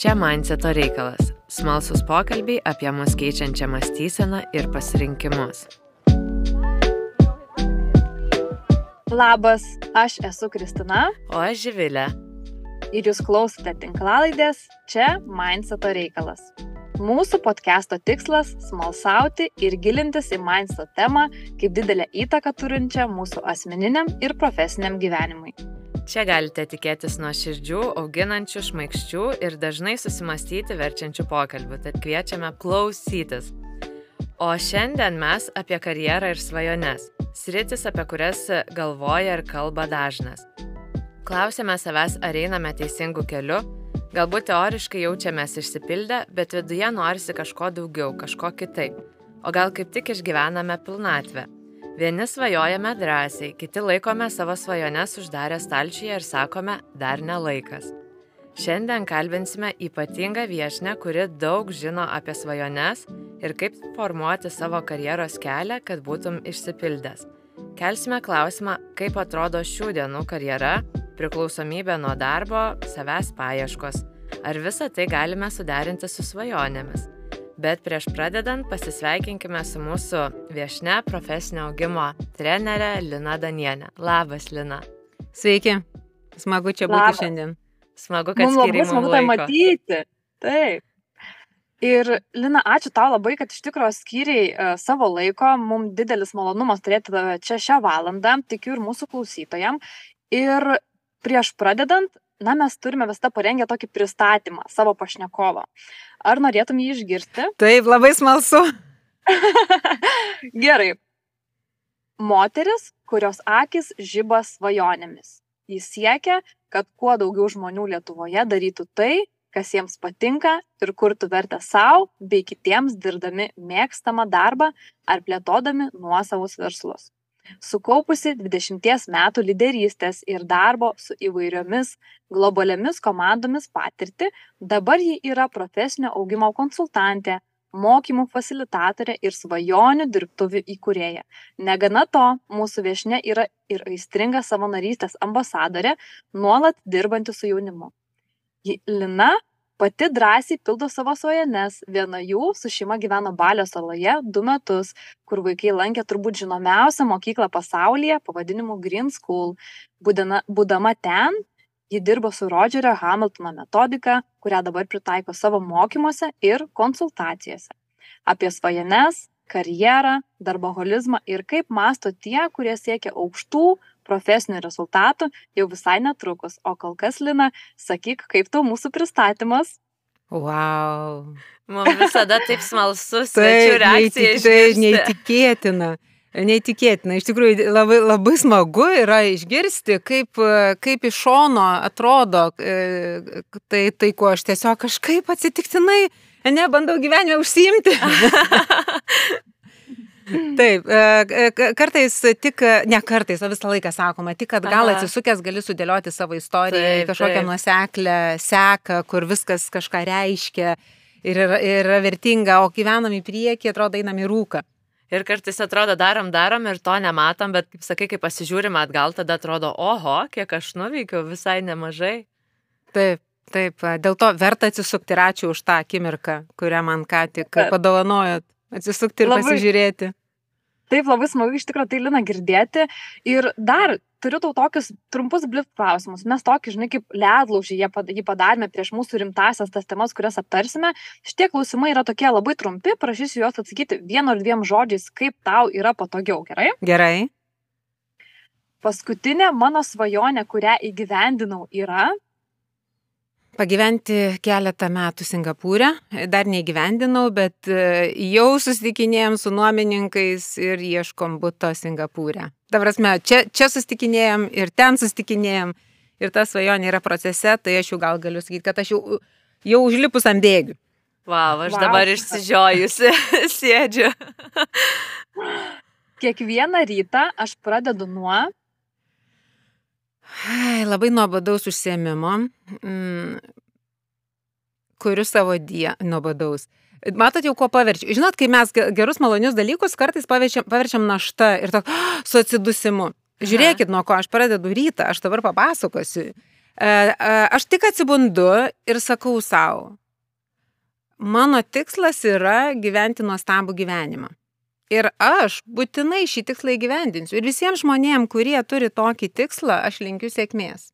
Čia Mindseto reikalas - smalsus pokalbiai apie mus keičiančią mąstyseną ir pasirinkimus. Labas, aš esu Kristina. O aš Živilė. Ir jūs klausote tinklalaidės Čia Mindseto reikalas. Mūsų podcast'o tikslas - smalsauti ir gilintis į mindset temą kaip didelę įtaką turinčią mūsų asmeniniam ir profesiniam gyvenimui. Čia galite tikėtis nuo širdžių, auginančių, šmaikščių ir dažnai susimastyti verčiančių pokalbių, tad kviečiame klausytis. O šiandien mes apie karjerą ir svajones, sritis, apie kurias galvoja ir kalba dažnas. Klausėme savęs, ar einame teisingų kelių Galbūt teoriškai jaučiamės išsipildę, bet viduje norisi kažko daugiau, kažko kitaip. O gal kaip tik išgyvename pilnatvę. Vieni svajojame drąsiai, kiti laikome savo svajones uždarę stalčiuje ir sakome, dar ne laikas. Šiandien kalbinsime ypatingą viešinę, kuri daug žino apie svajones ir kaip formuoti savo karjeros kelią, kad būtum išsipildęs. Kelsime klausimą, kaip atrodo šių dienų karjera, priklausomybė nuo darbo, savęs paieškos. Ar visą tai galime suderinti su svajonėmis? Bet prieš pradedant pasisveikinkime su mūsų viešne profesinio augimo trenerė Lina Danienė. Labas, Lina. Sveiki. Smagu čia būti Labas. šiandien. Smagu, kad skiriai mums smagu tai matyti. Taip. Ir Lina, ačiū tau labai, kad iš tikrųjų skyriai uh, savo laiko. Mums didelis malonumas turėti tave čia šią valandą, tikiu ir mūsų klausytojam. Ir prieš pradedant, na, mes turime visą parengę tokį pristatymą savo pašnekovo. Ar norėtum jį išgirsti? Taip, labai smalsu. Gerai. Moteris, kurios akis žiba svajonėmis. Jis siekia, kad kuo daugiau žmonių Lietuvoje darytų tai, kas jiems patinka ir kurtų vertę savo bei kitiems dirbdami mėgstamą darbą ar plėtodami nuosavus verslus sukaupusi dvidešimties metų lyderystės ir darbo su įvairiomis globaliomis komandomis patirtį dabar ji yra profesinio augimo konsultantė mokymų fasilitatorė ir svajonių dirbtuvių įkūrėja. Negana to, mūsų viešne yra ir aistringa savanorystės ambasadorė, nuolat dirbanti su jaunimu. Lina pati drąsiai pildo savo svajones. Viena jų su šeima gyveno balio saloje du metus kur vaikai lankė turbūt žinomiausią mokyklą pasaulyje pavadinimu green school. Būdina būdama ten ji dirbo su rodžerio hamiltono metodika kurią dabar pritaiko savo mokymuose ir konsultacijose. Apie svajones karjerą darboholizmą ir kaip mąsto tie kurie siekia aukštų profesinių rezultatų jau visai netrukus. O kol kas, Lina, sakyk, kaip tau mūsų pristatymas? Wow. Mums visada taip smalsu, svečių reakcija. Tai neįtikėtina. Neįtikėtina, iš tikrųjų labai, labai smagu yra išgirsti, kaip, kaip iš šono atrodo e, tai, tai, kuo aš tiesiog kažkaip atsitiktinai, ne, bandau gyvenime užsiimti. Taip, e, e, kartais tik, ne kartais, o visą laiką sakoma, tik, kad gal atsisukęs gali sudėlioti savo istoriją į kažkokią nuoseklę seką, kur viskas kažką reiškia ir yra, yra vertinga, o gyvenam į priekį, atrodo, einam į rūką. Ir kartais atrodo, darom, darom ir to nematom, bet, kaip sakai, kai pasižiūrim atgal, tada atrodo, oho, kiek aš nuveikiau, visai nemažai. Taip, taip, dėl to verta atsisukti ir ačiū už tą akimirką, kurią man ką tik padovanojot. Atsisukti ir Labai... pasižiūrėti. Taip, labai smagu iš tikrųjų tai Lina girdėti. Ir dar turiu tau tokius trumpus blip klausimus. Mes tokį, žinai, kaip ledlaužį jį padarėme prieš mūsų rimtasias tas temas, kurias aptarsime. Šitie klausimai yra tokie labai trumpi, prašysiu juos atsakyti vienu ar dviem žodžiais, kaip tau yra patogiau, gerai? Gerai. Paskutinė mano svajonė, kurią įgyvendinau, yra pagyventi keletą metų Singapūrė. Dar neįgyvendinau, bet e, jau susitikinėjom su nuomininkais ir ieškom būto Singapūrė. Ta prasme, čia, čia susitikinėjom ir ten susitikinėjom ir ta svajonė yra procese, tai aš jau gal galiu sakyti, kad aš jau, jau užlipus ant bėgių. Wow, aš wow. dabar išsižiojusi sėdžiu. Kiekvieną rytą aš pradedu nuo Ai, labai nuobodaus užsiemimo. Mm, kuriu savo dieną nuobodaus. Matot jau, kuo paverčiu. Žinot, kai mes gerus malonius dalykus kartais paverčiam, paverčiam naštą ir to, oh, su atsidusimu. Žiūrėkit, nuo ko aš pradedu rytą, aš dabar papasakosiu. Aš tik atsibundu ir sakau savo, mano tikslas yra gyventi nuostabų gyvenimą. Ir aš būtinai šį tikslą įgyvendinsiu. Ir visiems žmonėms, kurie turi tokį tikslą, aš linkiu sėkmės.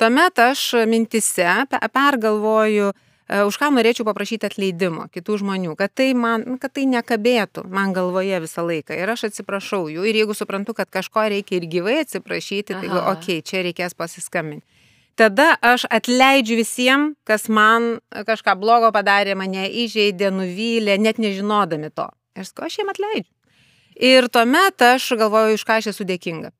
Tuomet aš mintise pergalvoju, e, už ką norėčiau paprašyti atleidimo kitų žmonių, kad tai, man, kad tai nekabėtų man galvoje visą laiką. Ir aš atsiprašau jų. Ir jeigu suprantu, kad kažko reikia ir gyvai atsiprašyti, tai okei, okay, čia reikės pasiskambinti. Tada aš atleidžiu visiems, kas man kažką blogo padarė, mane įžeidė, nuvylė, net nežinodami to. Ir sakau, aš jiem atleidžiu. Ir tuomet aš galvoju, už ką aš esu dėkinga.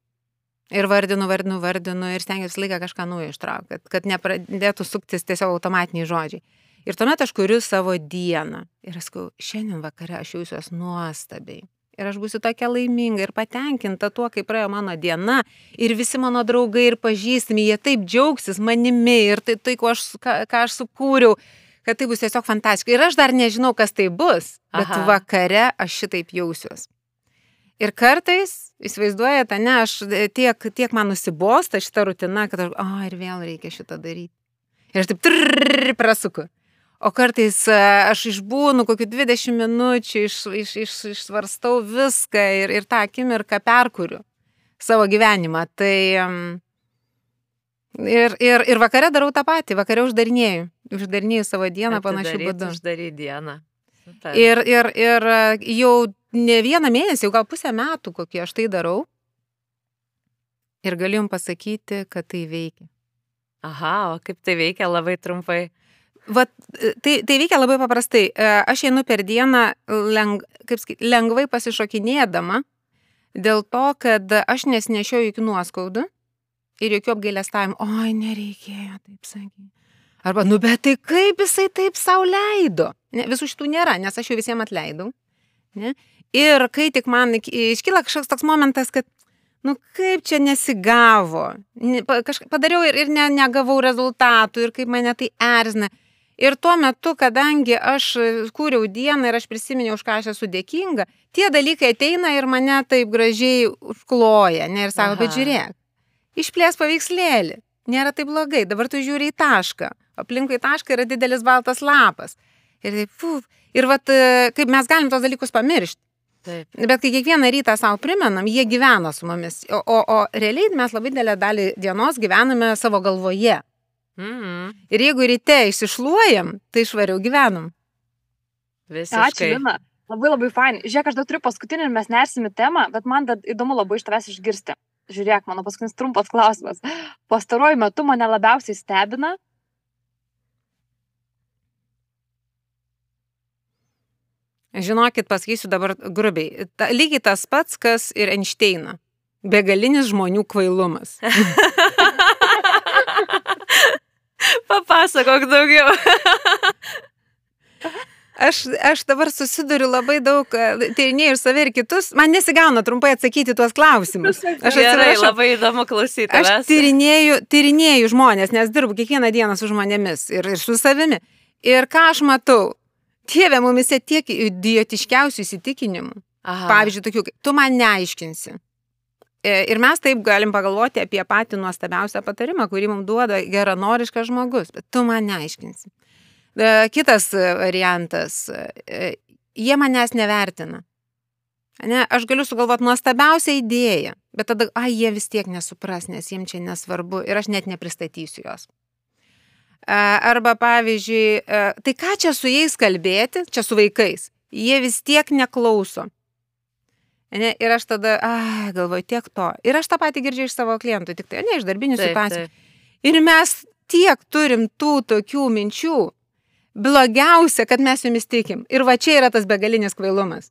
Ir vardinu, vardinu, vardinu ir stengiuosi laiką kažką naujo ištraukti, kad, kad nepradėtų suktis tiesiog automatiniai žodžiai. Ir tuomet aš kuriu savo dieną. Ir aš sakau, šiandien vakare aš jausiuosi nuostabiai. Ir aš būsiu tokia laiminga ir patenkinta tuo, kaip praėjo mano diena. Ir visi mano draugai ir pažįstami, jie taip džiaugsis manimi ir tai, tai ką, aš, ką, ką aš sukūriau kad tai bus tiesiog fantastiška. Ir aš dar nežinau, kas tai bus, bet Aha. vakare aš šitaip jausiuos. Ir kartais, įsivaizduojate, ne, aš tiek, tiek man nusibosta šitą rutiną, kad aš, o, oh, ir vėl reikia šitą daryti. Ir aš taip trrrr prasuku. O kartais e, aš išbūnu kokiu 20 minučių, iš, iš, iš, išsvarstau viską ir, ir tą akimirką perkuriu savo gyvenimą. Tai Ir, ir, ir vakare darau tą patį, vakare uždarinėjau. Uždarinėjau savo dieną panašiu būdu. Uždary dieną. Super. Ir, ir, ir jau ne vieną mėnesį, jau gal pusę metų kokį aš tai darau. Ir galiu jums pasakyti, kad tai veikia. Aha, o kaip tai veikia labai trumpai? Vat, tai, tai veikia labai paprastai. Aš einu per dieną leng, sakyt, lengvai pasišokinėdama dėl to, kad aš nesnešiau jokių nuoskaudų ir jokių apgailestavimų, oi, nereikėjo taip sakyti. Arba, nu bet tai kaip jisai taip savo leido? Ne, visų šitų nėra, nes aš jau visiems atleidau. Ne? Ir kai tik man iškyla kažkoks toks momentas, kad, nu kaip čia nesigavo, ne, kažką padariau ir, ir ne, negavau rezultatų ir kaip mane tai erzina. Ir tuo metu, kadangi aš kūriau dieną ir aš prisiminiau, už ką aš esu dėkinga, tie dalykai ateina ir mane taip gražiai užkloja. Ne, ir sako, Aha. bet žiūrėk, Išplės paveikslėlį. Nėra tai blogai. Dabar tu žiūri į tašką. Aplinkui tašką yra didelis baltas lapas. Ir taip, fuf. Ir vat, e, kaip mes galim tos dalykus pamiršti. Taip. Bet kai kiekvieną rytą savo primenam, jie gyvena su mumis. O, o, o realiai mes labai didelę dalį dienos gyvename savo galvoje. Mm -hmm. Ir jeigu ryte išsišluojam, tai švariau gyvenam. Visiškai. Ačiū, Lina. Labai labai fain. Žiūrėk, aš dar turiu paskutinį ir mes nersime temą, bet man įdomu labai iš tavęs išgirsti. Žiūrėk, mano paskutinis trumpas klausimas. Pastaruoju metu mane labiausiai stebina. Žinokit, pasakysiu dabar grubiai. Ta, lygiai tas pats, kas ir Einšteina. Begalinis žmonių kvailumas. Papasakok daugiau. Aš, aš dabar susiduriu labai daug, e, tyrinėjau ir save ir kitus, man nesigauna trumpai atsakyti tuos klausimus. Aš atsiprašau. Labai įdomu klausyti. Aš tyrinėjau, tyrinėjau žmonės, nes dirbu kiekvieną dieną su žmonėmis ir, ir su savimi. Ir ką aš matau, Dieve, mumise tiek idiotiškiausių įsitikinimų. Aha. Pavyzdžiui, tokių, tu man neaiškinsi. E, ir mes taip galim pagalvoti apie patį nuostabiausią patarimą, kurį mums duoda geranoriškas žmogus, bet tu man neaiškinsi. E, kitas variantas, e, jie manęs nevertina. Ne, aš galiu sugalvoti nuostabiausią idėją, bet tada, ai, jie vis tiek nesupras, nes jiems čia nesvarbu ir aš net nepristatysiu jos. E, arba pavyzdžiui, tai ką čia su jais kalbėti, čia su vaikais, jie vis tiek neklauso. Ne, ir aš tada, ai, galvoju, tiek to. Ir aš tą patį girdžiu iš savo klientų, tik tai, ne, iš darbinių situacijų. Ir mes tiek turim tų tokių minčių, blogiausia, kad mes jumis tikim. Ir va čia yra tas begalinis kvailumas.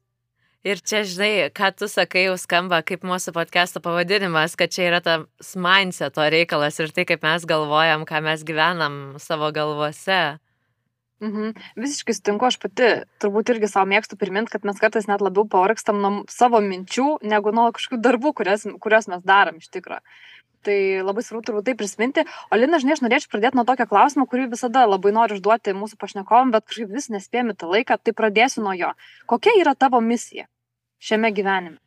Ir čia, žinai, ką tu sakai, jau skamba kaip mūsų podcast'o pavadinimas, kad čia yra tas mindseto reikalas ir tai, kaip mes galvojam, ką mes gyvenam savo galvose. Mhm. Visiškai sutinku, aš pati turbūt irgi savo mėgstu priminti, kad mes kartais net labiau pavargstam nuo savo minčių, negu nuo kažkokių darbų, kurias, kurias mes darom iš tikrųjų. Tai labai svarbu turbūt tai prisiminti. O Lina, žinai, aš norėčiau pradėti nuo tokio klausimo, kurį visada labai noriu užduoti mūsų pašnekovam, bet kažkaip vis nespėjami tą laiką, tai pradėsiu nuo jo. Kokia yra tavo misija šiame gyvenime?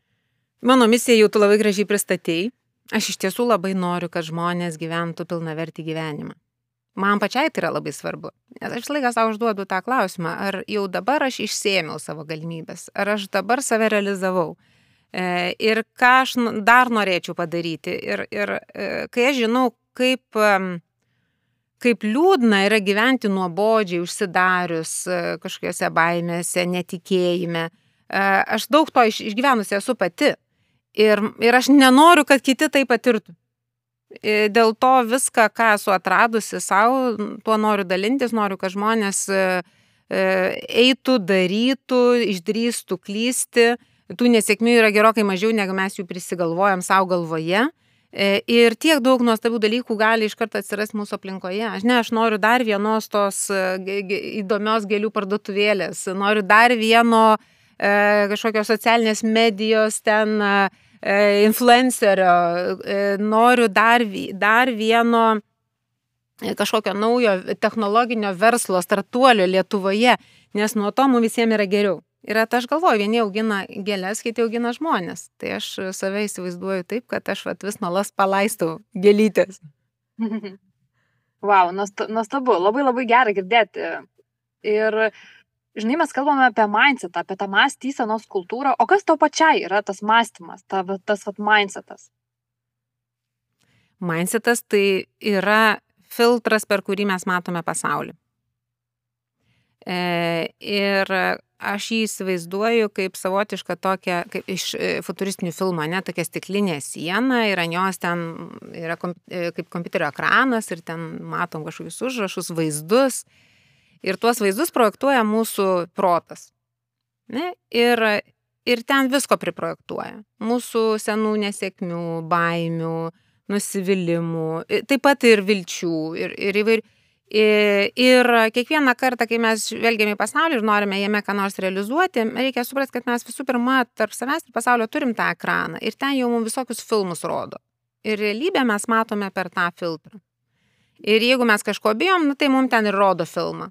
Mano misija jau tu labai gražiai pristatėjai. Aš iš tiesų labai noriu, kad žmonės gyventų pilnavertį gyvenimą. Man pačiai tai yra labai svarbu. Nes aš laiką savo užduodu tą klausimą, ar jau dabar aš išsėmiau savo galimybės, ar aš dabar save realizavau. E, ir ką aš dar norėčiau padaryti. Ir, ir e, kai aš žinau, kaip, kaip liūdna yra gyventi nuobodžiai, užsidarius e, kažkokiose baimėse, netikėjime, aš daug to išgyvenusi esu pati. Ir, ir aš nenoriu, kad kiti tai patirtų. Dėl to viską, ką esu atradusi savo, tuo noriu dalintis, noriu, kad žmonės eitų, darytų, išdrįstų klysti. Tų nesėkmių yra gerokai mažiau, negu mes jų prisigalvojam savo galvoje. E, ir tiek daug nuostabių dalykų gali iš karto atsirasti mūsų aplinkoje. Aš ne, aš noriu dar vienos tos įdomios gėlių parduotuvėlės, noriu dar vieno kažkokios socialinės medijos ten E, influencerio, e, noriu dar, dar vieno e, kažkokio naujo technologinio verslo startuolio Lietuvoje, nes nuo to mums visiems yra geriau. Ir aš galvoju, vieni augina gėlės, kiti augina žmonės. Tai aš save įsivaizduoju taip, kad aš vat, vis nuolas palaistau gėlytės. Wow, nuostabu, labai labai gerai girdėti. Ir žinai, mes kalbame apie mindsetą, apie tą mąstysenos kultūrą, o kas tau pačiai yra tas mąstymas, ta, tas vat mindsetas? Mindsetas tai yra filtras, per kurį mes matome pasaulį. E, ir aš jį įsivaizduoju kaip savotišką tokią, kaip iš e, futuristinių filmų, ne, tokia stiklinė siena ir ant jos ten yra kom, e, kaip kompiuterio ekranas ir ten matom kažkokius užrašus, vaizdus. Ir tuos vaizdus projektuoja mūsų protas. Ne? Ir, ir ten visko priprojektuoja. Mūsų senų nesėkmių, baimių, nusivylimų, taip pat ir vilčių. Ir, ir, įvair... ir, kiekvieną kartą, kai mes žvelgiame į pasaulį ir norime jame ką nors realizuoti, reikia suprasti, kad mes visų pirma tarp savęs ir pasaulio turim tą ekraną. Ir ten jau mums visokius filmus rodo. Ir realybę mes matome per tą filtrą. Ir jeigu mes kažko bijom, nu, tai mums ten ir rodo filmą.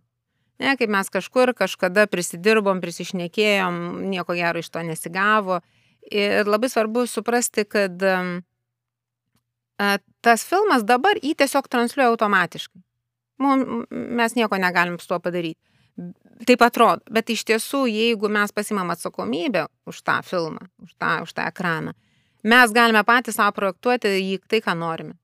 Ne, kaip mes kažkur kažkada prisidirbom, prisišnekėjom, nieko gero iš to nesigavo. Ir labai svarbu suprasti, kad tas filmas dabar jį tiesiog transliuoja automatiškai. Mum, mes nieko negalim su tuo padaryti. Taip atrodo, bet iš tiesų, jeigu mes pasimam atsakomybę už tą filmą, už tą, už tą ekraną, mes galime patys savo projektuoti jį tai, ką norime.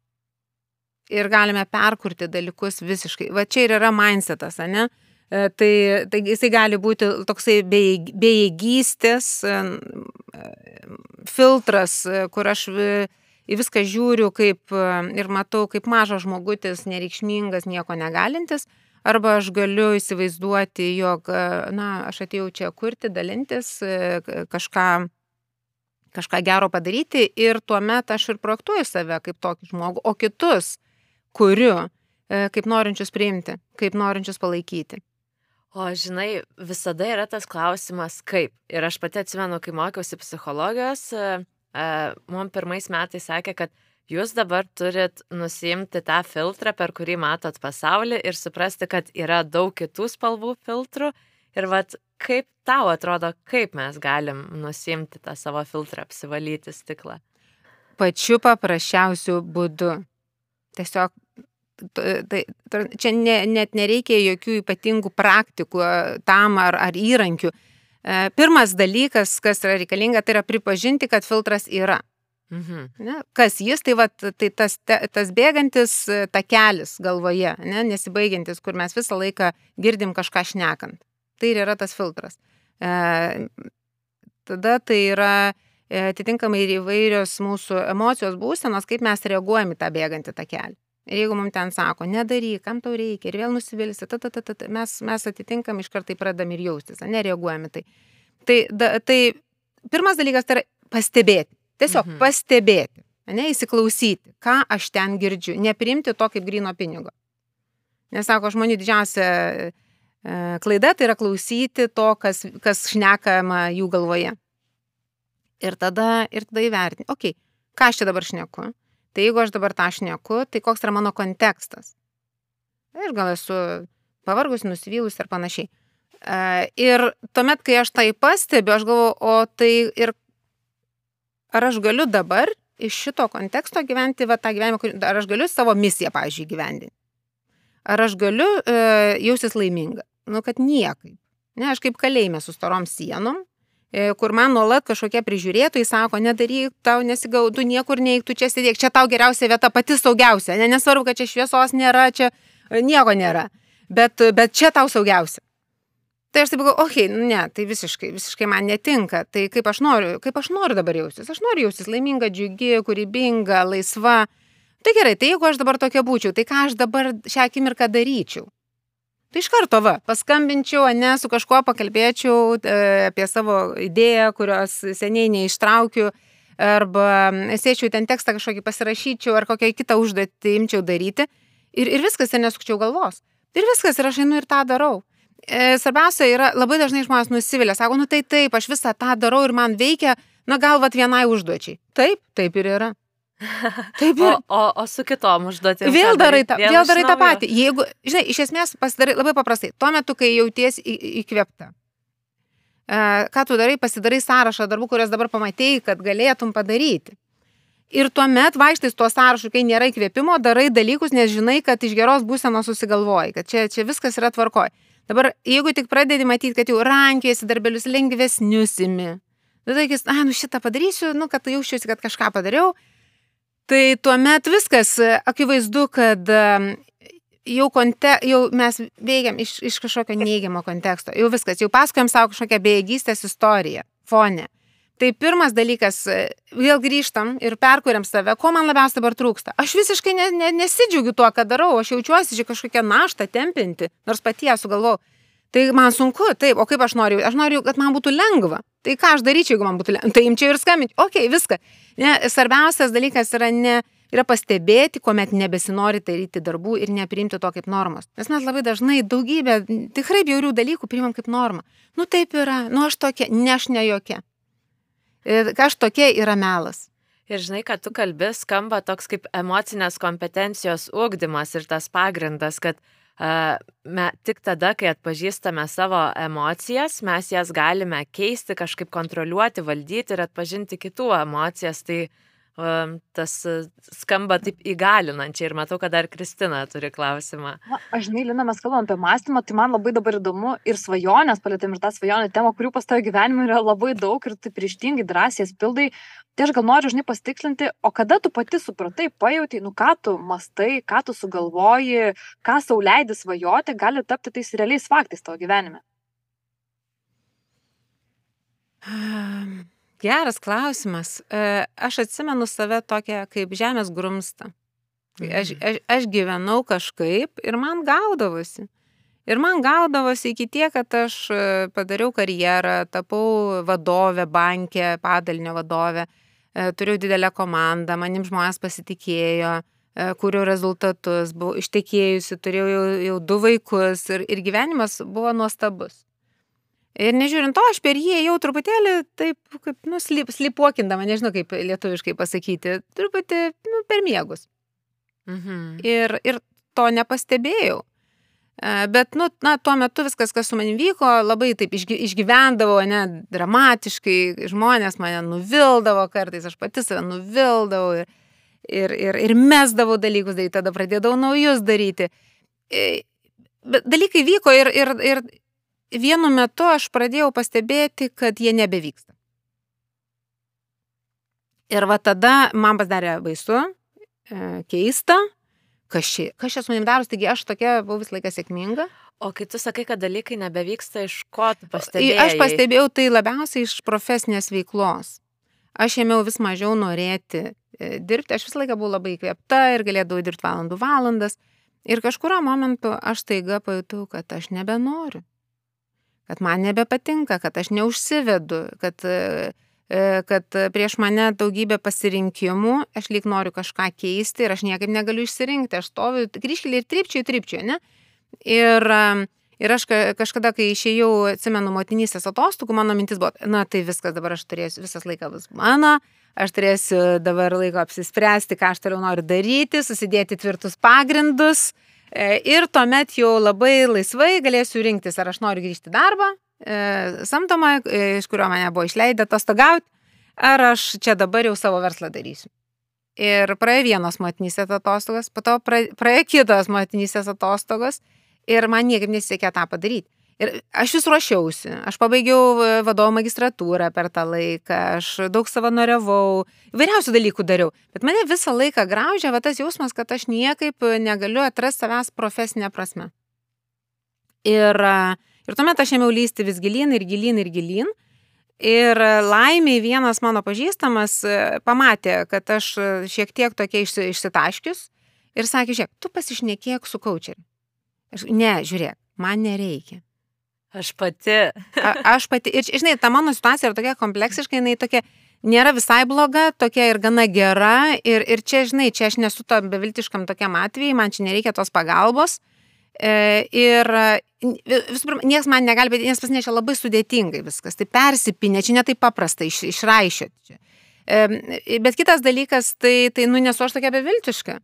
Ir galime perkurti dalykus visiškai. Va čia ir yra mindsetas, ne? E, tai, tai jisai gali būti toksai bejėgystės e, filtras, e, kur aš į viską žiūriu kaip ir matau, kaip mažas žmogutis, nereikšmingas, nieko negalintis. Arba aš galiu įsivaizduoti, jog, na, aš atėjau čia kurti, dalintis, kažką, kažką gero padaryti ir tuomet aš ir projektuoju save kaip tokį žmogų, o kitus kuriu kaip norinčius priimti, kaip norinčius palaikyti. O žinai, visada yra tas klausimas, kaip. Ir aš pati atsimenu, kai mokiausi psichologijos, mums pirmais metais sakė, kad jūs dabar turit nusimti tą filtrą, per kurį matot pasaulį ir suprasti, kad yra daug kitų spalvų filtrų. Ir vad, kaip tau atrodo, kaip mes galim nusimti tą savo filtrą, apsivalyti stiklą? Pačiu paprasčiausiu būdu. Tiesiog tai, čia ne, net nereikia jokių ypatingų praktikų tam ar, ar įrankių. E, pirmas dalykas, kas yra reikalinga, tai yra pripažinti, kad filtras yra. Mhm. Ne? Kas jis, tai, va, tai tas, tas bėgantis takelis galvoje, ne? nesibaigiantis, kur mes visą laiką girdim kažką šnekant. Tai ir yra tas filtras. E, tada tai yra e, atitinkamai ir įvairios mūsų emocijos būsenos, kaip mes reaguojam į tą bėgantį takelį. Ir jeigu mums ten sako, nedaryk, kam tau reikia, ir vėl nusivilsi, ta, ta, ta, ta, mes, mes atitinkam iš kartai pradam ir jaustis, nereaguojame tai. Tai, da, tai pirmas dalykas tai yra pastebėti. Tiesiog mhm. pastebėti, ne, įsiklausyti, ką aš ten girdžiu, neprimti to kaip grino pinigo. Nes sako, žmonių didžiausia e, klaida tai yra klausyti to, kas, kas šnekama jų galvoje. Ir tada, ir tada įvertinti, okei, okay, ką aš čia dabar šneku, Tai jeigu aš dabar tą šneku, tai koks yra mano kontekstas? Aš gal esu pavargus, nusivylus ir panašiai. E, ir tuomet, kai aš tai pastebiu, aš galvoju, o tai ir ar aš galiu dabar iš šito konteksto gyventi va, tą gyvenimą, ar aš galiu savo misiją, pavyzdžiui, gyvendinti. Ar aš galiu e, jausis laiminga? Nu, kad niekaip. Ne, aš kaip kalėjime su storom sienom, kur man nuolat kažkokie prižiūrėtojai sako, nedaryk, tau nesigaudu, niekur neik, tu čia sėdėk, čia tau geriausia vieta, pati saugiausia. Ne, nesvarbu, kad čia šviesos nėra, čia e, nieko nėra. Bet, bet čia tau saugiausia. Tai aš taip galvoju, okei, okay, ne, tai visiškai, visiškai man netinka. Tai kaip aš noriu, kaip aš noriu dabar jaustis? Aš noriu jaustis laiminga, džiugi, kūrybinga, laisva. Tai gerai, tai jeigu aš dabar tokia būčiau, tai ką aš dabar šią akimirką daryčiau? Tai iš karto, va, paskambinčiau, ne, su kažkuo pakalbėčiau e, apie savo idėją, kurios seniai neištraukiu, arba sėčiau ten tekstą kažkokį pasirašyčiau, ar kokią kitą užduotį imčiau daryti. Ir, ir viskas, ir nesukčiau galvos. Ir viskas, ir aš einu ir tą darau. E, svarbiausia yra, labai dažnai žmonės nusivilia, sako, nu tai taip, aš visą tą darau ir man veikia, na galvat vienai užduočiai. Taip, taip ir yra. Taip O, ir. o, o su kitom užduotim. Vėl darai, tą, Vėl vėl darai tą patį. Jeigu, žinai, iš esmės pasidarai labai paprastai. Tuo metu, kai jauties į- įkvėpta. E, ką tu darai, pasidarai sąrašą darbų, kurias dabar pamatėjai, kad galėtum padaryti. Ir tuomet vaikštais tuo sąrašu, kai nėra įkvėpimo, darai dalykus, nes žinai, kad iš geros būsenos susigalvoji, kad čia, čia viskas yra tvarkoj. Dabar, jeigu tik pradedi matyti, kad jau rankiesi darbelius lengvesnius imi, tada sakys, a, nu šitą padarysiu, nu, kad jaučiuosi, kad kažką padariau, tai tuomet viskas e, akivaizdu, kad em, jau, konte, jau mes veikiam iš, iš kažkokio neigiamo konteksto, jau viskas, jau pasakojam savo kažkokią bejėgystės istoriją, fonę. Tai pirmas dalykas, e, vėl grįžtam ir perkuriam save, ko man labiausiai dabar trūksta. Aš visiškai ne, ne, nesidžiaugiu tuo, ką darau, aš jaučiuosi čia kažkokią naštą tempinti, nors pati ją sugalvojau. Tai man sunku, taip, o kaip aš noriu? Aš noriu, kad man būtų lengva. Tai ką aš daryčiau, jeigu man būtų lengva? Tai imčiau ir skambinti. Ok, viską. Ne, svarbiausias dalykas yra ne, yra pastebėti, kuomet nebesinori daryti darbų ir nepriimti to kaip normos. Nes mes labai dažnai daugybę tikrai bjaurių dalykų priimam kaip normą. Nu taip yra, nu aš tokia, ne aš ne jokia. Ir aš tokia yra melas. Ir žinai, kad tu kalbi, skamba toks kaip emocinės kompetencijos ūkdymas ir tas pagrindas, kad me, tik tada, kai atpažįstame savo emocijas, mes jas galime keisti, kažkaip kontroliuoti, valdyti ir atpažinti kitų emocijas. Tai tas uh, skamba taip įgalinančiai ir matau, kad dar Kristina turi klausimą. Na, aš žinai, Lina, mes kalbam apie mąstymą, tai man labai dabar įdomu ir svajonės, palėtėm ir tą svajonę temą, kurių pas tavo gyvenime yra labai daug ir tu ryštingai drąsiai jas pildai. Tai aš gal noriu, žinai, pasitikslinti, o kada tu pati supratai, pajautai, nu ką tu mastai, ką tu sugalvoji, ką sauliaidį svajoti, gali tapti tais realiais faktais tavo gyvenime. Geras klausimas. E, Aš atsimenu save tokią kaip žemės grumstą. Aš, aš, aš gyvenau kažkaip ir man gaudavosi. Ir man gaudavosi iki tiek, kad aš e, padariau karjerą, tapau vadovę bankė, padalinio vadovę, e, turėjau didelę komandą, manim žmonės pasitikėjo, kūriau rezultatus, buvau ištekėjusi, turėjau jau, jau du vaikus ir, ir gyvenimas buvo nuostabus. Ir nežiūrint to, aš per jį jau truputėlį taip, kaip, nu, slip, slipuokindama, nežinau kaip lietuviškai pasakyti, truputį, nu, per miegus. Mhm. Ir, ir to nepastebėjau. E, Bet, nu, na, tuo metu viskas, kas su manim vyko, labai taip išgy- išgyvendavo, ne, dramatiškai, žmonės mane nuvildavo kartais, aš pati save nuvildavau ir, ir, ir, ir mesdavau dalykus daryti, tada pradėdavau naujus daryti. E, Bet dalykai vyko ir, ir, ir vienu metu aš pradėjau pastebėti, kad jie nebevyksta. Ir va tada man pasidarė baisu, e, keista, kas čia, kas čia su manim daros, taigi aš tokia buvau visą laiką sėkminga. O kai tu sakai, kad dalykai nebevyksta, iš ko tu pastebėjai? Aš pastebėjau tai labiausiai iš profesinės veiklos. Aš ėmiau vis mažiau norėti e, dirbti, aš visą laiką buvau labai įkvėpta ir galėdavau dirbti valandų valandas. Ir kažkurio momentu aš taiga pajutau, kad aš nebenoriu. Kad man nebepatinka, kad aš neužsivedu, kad, e, kad prieš mane daugybė pasirinkimų, aš lyg noriu kažką keisti ir aš niekaip negaliu išsirinkti. Aš stoviu kryškelį ir tripčiu, tripčiu, ne? Ir, ir aš ka- kažkada, kai išėjau, atsimenu, motinystės atostogų, mano mintis buvo, na tai viskas dabar aš turėsiu, visas laikas bus mano, aš turėsiu dabar laiko apsispręsti, ką aš toliau noriu daryti, susidėti tvirtus pagrindus. E, Ir tuomet jau labai laisvai galėsiu rinktis, ar aš noriu grįžti į darbą, e, samdomą, e, iš kurio mane buvo išleidę atostogauti, ar aš čia dabar jau savo verslą darysiu. Ir praėjo vienos motinysės atostogos, po to praėjo kitos motinysės atostogos ir man niekaip nesisekė tą padaryti. Ir aš vis ruošiausi, aš pabaigiau vadovo magistratūrą per tą laiką, aš daug savanoriavau, įvairiausių dalykų dariau, bet mane visą laiką graužė va tas jausmas, kad aš niekaip negaliu atrasti savęs profesinę prasme. Ir, ir tuomet aš ėmiau lysti vis gilyn ir gilyn ir gilyn. Ir laimiai vienas mano pažįstamas pamatė, kad aš šiek tiek tokia išsitaškius ir sakė, žiūrėk, tu pasišnekėk su kočeriu. Ne, žiūrėk, man nereikia. Aš pati. A, aš pati. Ir, žinai, ta mano situacija yra tokia kompleksiška, jinai tokia nėra visai bloga, tokia ir gana gera. Ir, ir čia, žinai, čia aš nesu to beviltiškam tokiam atvejai, man čia nereikia tos pagalbos. E, ir visų pirma, niekas man negali, nes pas nešia labai sudėtingai viskas. Tai persipinė, čia netai paprasta iš, išraišioti. E, bet kitas dalykas, tai, tai nu nesu aš tokia beviltiška.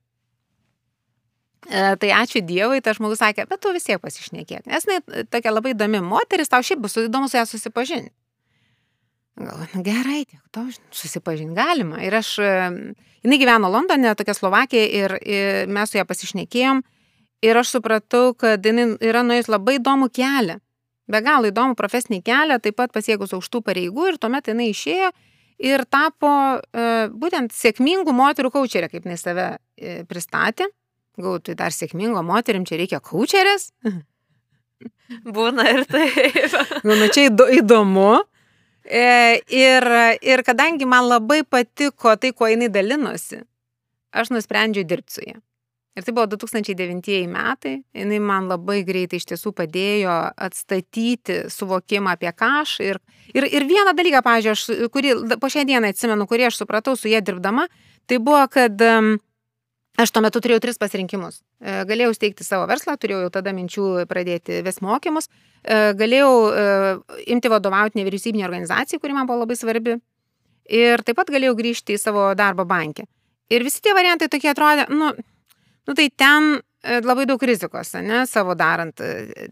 E, tai ačiū Dievui, tas žmogus sakė, bet tu vis tiek pasišnekėk. Nes jinai tokia labai įdomi moteris, tau šiaip bus įdomu su ją susipažinti. Galvoju, nu gerai, tiek to susipažinti galima. Ir aš, e, jinai gyveno Londone, tokia Slovakija, ir, ir mes su ją pasišnekėjom. Ir aš supratau, kad jinai yra nuėjus labai įdomų kelią. Be galo įdomų profesinį kelią, taip pat pasiekus aukštų pareigų ir tuomet jinai išėjo ir tapo e, būtent sėkmingų moterų kaučerė, kaip jinai save e, pristatė. Gau, tai dar sėkmingo moterim čia reikia kaučerės? Būna ir taip. Nu, nu čia įdomu. E, ir, ir kadangi man labai patiko tai, kuo jinai dalinosi, aš nusprendžiau dirbti su ja. Ir tai buvo 2009 metai, jinai man labai greitai iš tiesų padėjo atstatyti suvokimą apie ką aš. Ir, ir, ir vieną dalyką, pažiūrėjau, kurį po šią dieną atsimenu, kurį aš supratau su jie dirbdama, tai buvo, kad um, Aš tuo metu turėjau tris pasirinkimus. E, galėjau steigti savo verslą, turėjau jau tada minčių pradėti ves mokymus, e, galėjau e, imti vadovauti nevyriausybinį organizaciją, kuri man buvo labai svarbi, ir taip pat galėjau grįžti į savo darbą bankę. Ir visi tie variantai tokie atrodė, nu, nu tai ten labai daug rizikos, ne, savo darant.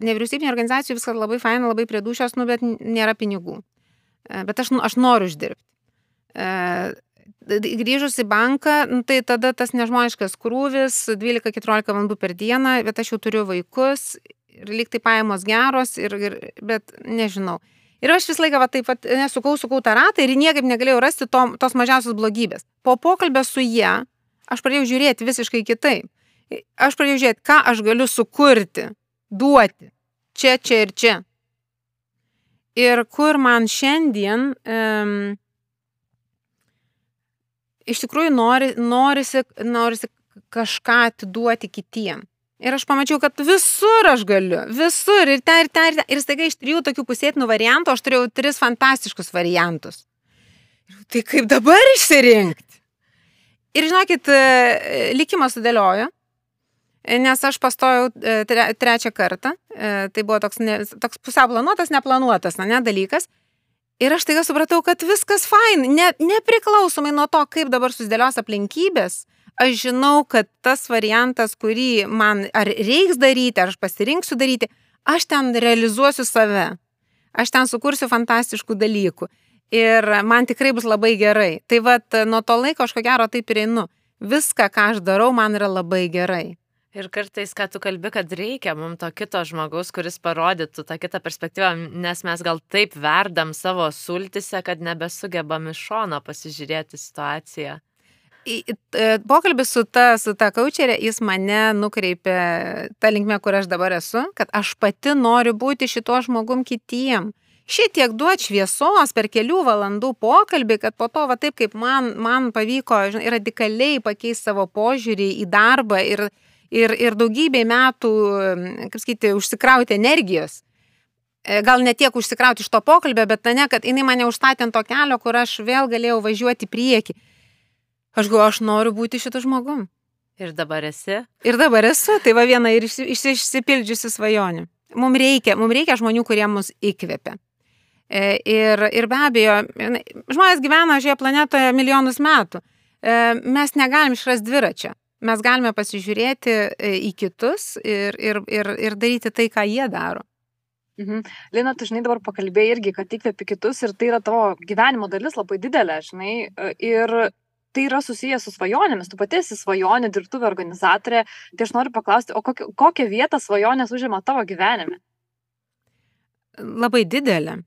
Nevyriausybinė organizacija viskas labai faina, labai prie dušios, nu, bet nėra pinigų. Bet aš, aš noriu uždirbti grįžus į banką, nu, tai tada tas nežmoniškas krūvis, 12-14 valandų per dieną, bet aš jau turiu vaikus ir lyg tai pajamos geros, ir, ir, bet nežinau. Ir aš visą laiką va, taip pat nesukau, sukau tą ratą ir niekaip negalėjau rasti to, tos mažiausios blogybės. Po pokalbio su jie aš pradėjau žiūrėti visiškai kitaip. Aš pradėjau žiūrėti, ką aš galiu sukurti, duoti. Čia, čia ir čia. Ir kur man šiandien um, iš tikrųjų nori, norisi, norisi kažką atiduoti kitiem. Ir aš pamačiau, kad visur aš galiu, visur, ir ten, ir ten, ir ten. Ir staiga iš trijų tokių pusėtinų variantų aš turėjau tris fantastiškus variantus. Tai kaip dabar išsirinkti? Ir žinokit, e, likimas sudėliojo, nes aš pastojau e, tre, trečią kartą. E, tai buvo toks, ne, toks pusiau planuotas, neplanuotas, na, ne dalykas. Ir aš taiga supratau, kad viskas fain, ne, nepriklausomai nuo to, kaip dabar susidėlios aplinkybės, aš žinau, kad tas variantas, kurį man ar reiks daryti, ar aš pasirinksiu daryti, aš ten realizuosiu save. Aš ten sukursiu fantastiškų dalykų. Ir man tikrai bus labai gerai. Tai vad, nuo to laiko aš ko gero taip ir einu. Viską, ką aš darau, man yra labai gerai. Ir kartais, ką tu kalbi, kad reikia mums to kito žmogaus, kuris parodytų tą kitą perspektyvą, nes mes gal taip verdam savo sultise, kad nebesugebam iš šono pasižiūrėti situaciją. E, pokalbis su ta, su ta kaučerė, jis mane nukreipė tą linkmę, kur aš dabar esu, kad aš pati noriu būti šito žmogum kitiem. Šitiek duot šviesos per kelių valandų pokalbį, kad po to, va taip kaip man, man pavyko žinai, radikaliai pakeisti savo požiūrį į darbą ir, ir, ir daugybė metų, kaip sakyti, užsikrauti energijos. E, gal ne tiek užsikrauti iš to pokalbio, bet ne, kad jinai mane užstatė ant to kelio, kur aš vėl galėjau važiuoti prieki. Aš galvoju, aš noriu būti šitų žmogum. Ir dabar esi? Ir dabar esu, tai va viena ir išsipildžiusi svajonė. Mums reikia, mums reikia žmonių, kurie mus įkvepia. E, ir, ir be abejo, žmonės gyvena šioje planetoje milijonus metų. E, mes negalim išrasti dviračio mes galime pasižiūrėti e, į kitus ir, ir, ir, ir daryti tai, ką jie daro. Mhm. Lina, tu žinai, dabar pakalbėjai irgi, kad įkvėpi kitus ir tai yra tavo gyvenimo dalis labai didelė, žinai. E, ir tai yra susijęs su svajonėmis. Tu pati esi svajonė, dirbtuvė organizatorė. Tai aš noriu paklausti, o kokią, kokią vietą svajonės užima tavo gyvenime? Labai didelė.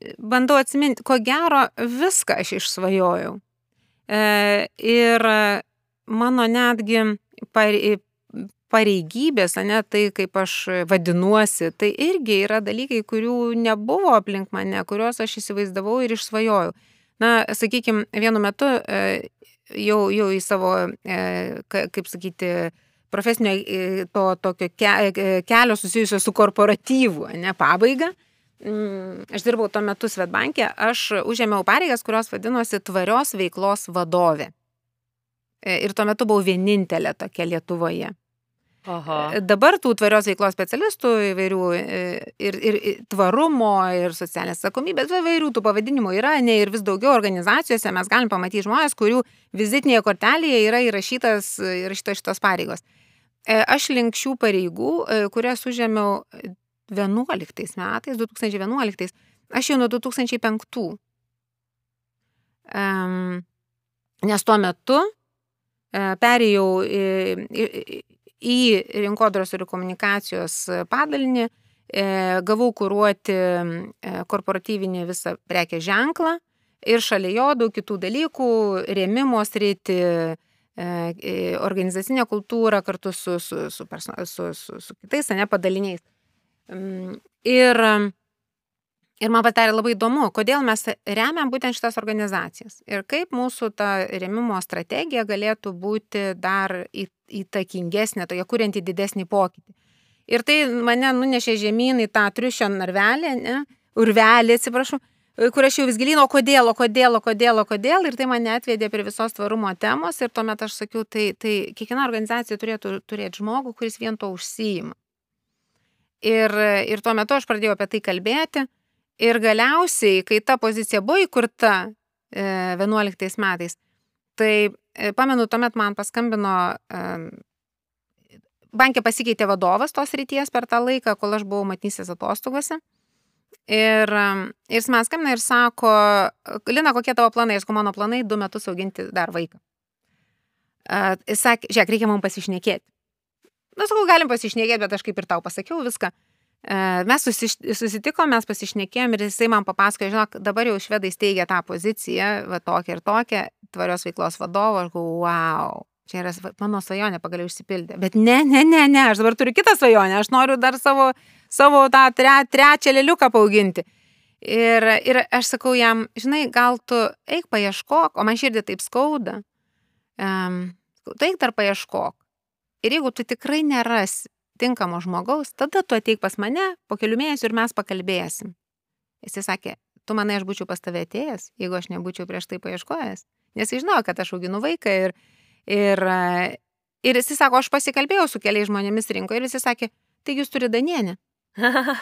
E, bandau atsiminti, ko gero viską aš išsvajojau. E, ir mano netgi pareigybės, ne tai, kaip aš vadinuosi, tai irgi yra dalykai, kurių nebuvo aplink mane, kuriuos aš įsivaizdavau ir išsvajojau. Na, sakykime, vienu metu e, jau, jau į savo, e, kaip sakyti, profesinio e, to tokio kelio susijusio su korporatyvu, ne pabaiga. Mm, aš dirbau tuo metu Svetbankė, aš užėmiau pareigas, kurios vadinosi tvarios veiklos vadovė. Ir tuo metu buvau vienintelė tokia Lietuvoje. Aha. E, dabar tų tvarios veiklos specialistų įvairių e, ir, ir, ir tvarumo, ir socialinės atsakomybės, įvairių tų pavadinimų yra, ne ir vis daugiau organizacijose mes galim pamatyti žmonės, kurių vizitinėje kortelėje yra įrašytas, įrašytas šitos pareigos. E, aš link šių pareigų, kurias užėmiau 11 metais, 2011, aš jau nuo 2005. Um, nes tuo metu perėjau į rinkodaros ir komunikacijos padalinį, e, gavau kūruoti e, korporatyvinį visą prekės ženklą ir šalia jo daug kitų dalykų, rėmimo sritį, organizacinę kultūrą kartu su, su, su, su, su, su kitais, ne padaliniais. Ir Ir man patarė labai įdomu, kodėl mes remiam būtent šitas organizacijas ir kaip mūsų ta remimo strategija galėtų būti dar įtakingesnė, tokia kurianti didesnį pokytį. Ir tai mane nunešė žemyn į tą triušio narvelį, ne, urvelį, atsiprašau, kur aš jau vis gilino, kodėl, kodėl, kodėl, kodėl, ir tai mane atvedė prie visos tvarumo temos ir tuomet aš sakiau, tai, tai kiekviena organizacija turėtų turėti žmogų, kuris vien to užsijima. Ir, ir tuo metu aš pradėjau apie tai kalbėti Ir galiausiai, kai ta pozicija buvo įkurta 11 e, metais, tai e, pamenu, tuomet man paskambino, e, bankė pasikeitė vadovas tos ryties per tą laiką, kol aš buvau matysės atostogose. Ir, ir jis man skambina ir sako, Lina, kokie tavo planai? Aš mano planai du metus auginti dar vaiką. Jis sakė, žiūrėk, reikia mums pasišnekėti. Na, sakau, galim pasišnekėti, bet aš kaip ir tau pasakiau viską. Mes susitikom, mes pasišnekėjom ir jisai man papasakojo, žinok, dabar jau švedai steigia tą poziciją, va tokią ir tokią, tvarios veiklos vadovo, aš galvoju, wow, čia yra mano svajonė pagaliau išsipildė. Bet ne, ne, ne, ne, aš dabar turiu kitą svajonę, aš noriu dar savo, savo tą tre, trečią lėliuką paauginti. Ir, ir aš sakau jam, žinai, gal tu eik paieškok, o man širdį taip skauda, um, tu eik dar paieškok. Ir jeigu tu tikrai nerasi tinkamo žmogaus, tada tu ateik pas mane po kelių mėnesių ir mes pakalbėsim. Jis sakė, tu manai, aš būčiau pas tave atėjęs, jeigu aš nebūčiau prieš tai paieškojęs. Nes jis žinojo, kad aš auginu vaiką ir, ir, ir jis sako, aš pasikalbėjau su keliais žmonėmis rinkoje ir jis sakė, tai jūs turite Danienę.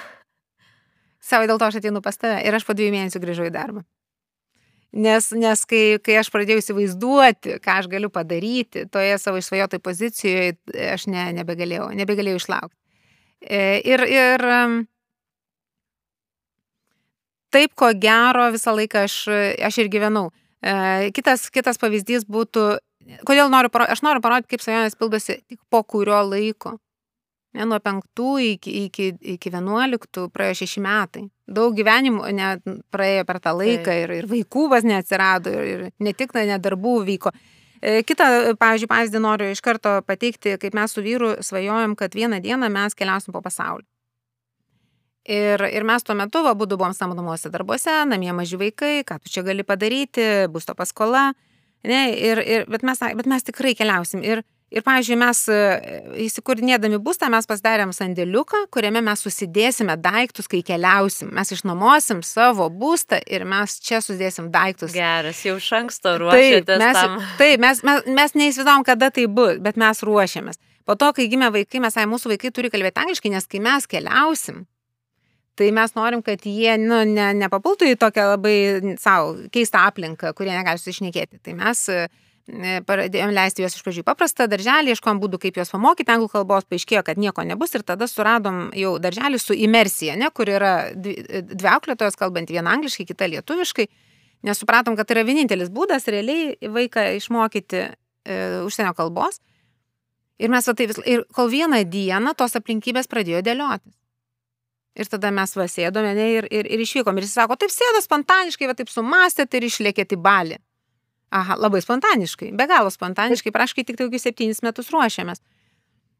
Savo dėl to aš ateinu pas tave ir aš po dviejų mėnesių grįžau į darbą. Nes, nes kai, kai aš pradėjau įsivaizduoti, ką aš galiu padaryti toje savo išsvajotoj pozicijoje, aš ne, nebegalėjau, nebegalėjau išlaukti. E, ir, ir taip, ko gero, visą laiką aš, aš ir gyvenau. E, kitas, kitas pavyzdys būtų, kodėl noriu, aš noriu parodyti, kaip svajonės pildosi tik po kurio laiko. Ne, nuo penktų iki, iki, iki vienuoliktų praėjo šeši metai. Daug gyvenimų net praėjo per tą laiką tai. ir, ir vaikų vas neatsirado ir, ir ne tik ne darbų vyko. E, Kita, pavyzdžiui, pavyzdį noriu iš karto pateikti, kaip mes su vyru svajojom, kad vieną dieną mes keliausim po pasaulį. Ir, ir mes tuo metu, abu buvom samdomuose darbuose, namie maži vaikai, ką tu čia gali padaryti, bus to paskola. Ne, ir, ir, bet, mes, bet mes tikrai keliausim. Ir, Ir, pavyzdžiui, mes e, įsikūrinėdami būstą, mes pasidarėm sandėliuką, kuriame mes susidėsime daiktus, kai keliausim. Mes išnuomosim savo būstą ir mes čia sudėsim daiktus. Geras, jau iš anksto ruošiatės. Taip, mes, tam. taip, mes, mes, mes neįsivaizdavom, kada tai bus, bet mes ruošiamės. Po to, kai gimė vaikai, mes, ai, mūsų vaikai turi kalbėti angliškai, nes kai mes keliausim, tai mes norim, kad jie nu, ne, nepapultų į tokią labai savo keistą aplinką, kurie negali susišnekėti. Tai mes E, pradėjom leisti juos iš pradžių paprastą darželį, ieškom būdų, kaip juos pamokyti anglų kalbos, paaiškėjo, kad nieko nebus ir tada suradom jau darželį su imersija, ne, kur yra dvi, dvi auklėtojos kalbant vieną angliškai, kitą lietuviškai, nes supratom, kad tai yra vienintelis būdas realiai vaiką išmokyti e, užsienio kalbos. Ir mes va tai vis, ir kol vieną dieną tos aplinkybės pradėjo dėliotis. Ir tada mes vasėdome ne, ir, ir, ir išvykom. Ir jis sako, taip sėdo spontaniškai, va taip sumastėt ir išlėkėt į balį. Aha, labai spontaniškai, be galo spontaniškai, praškai tik tai kokius septynis metus ruošiamės.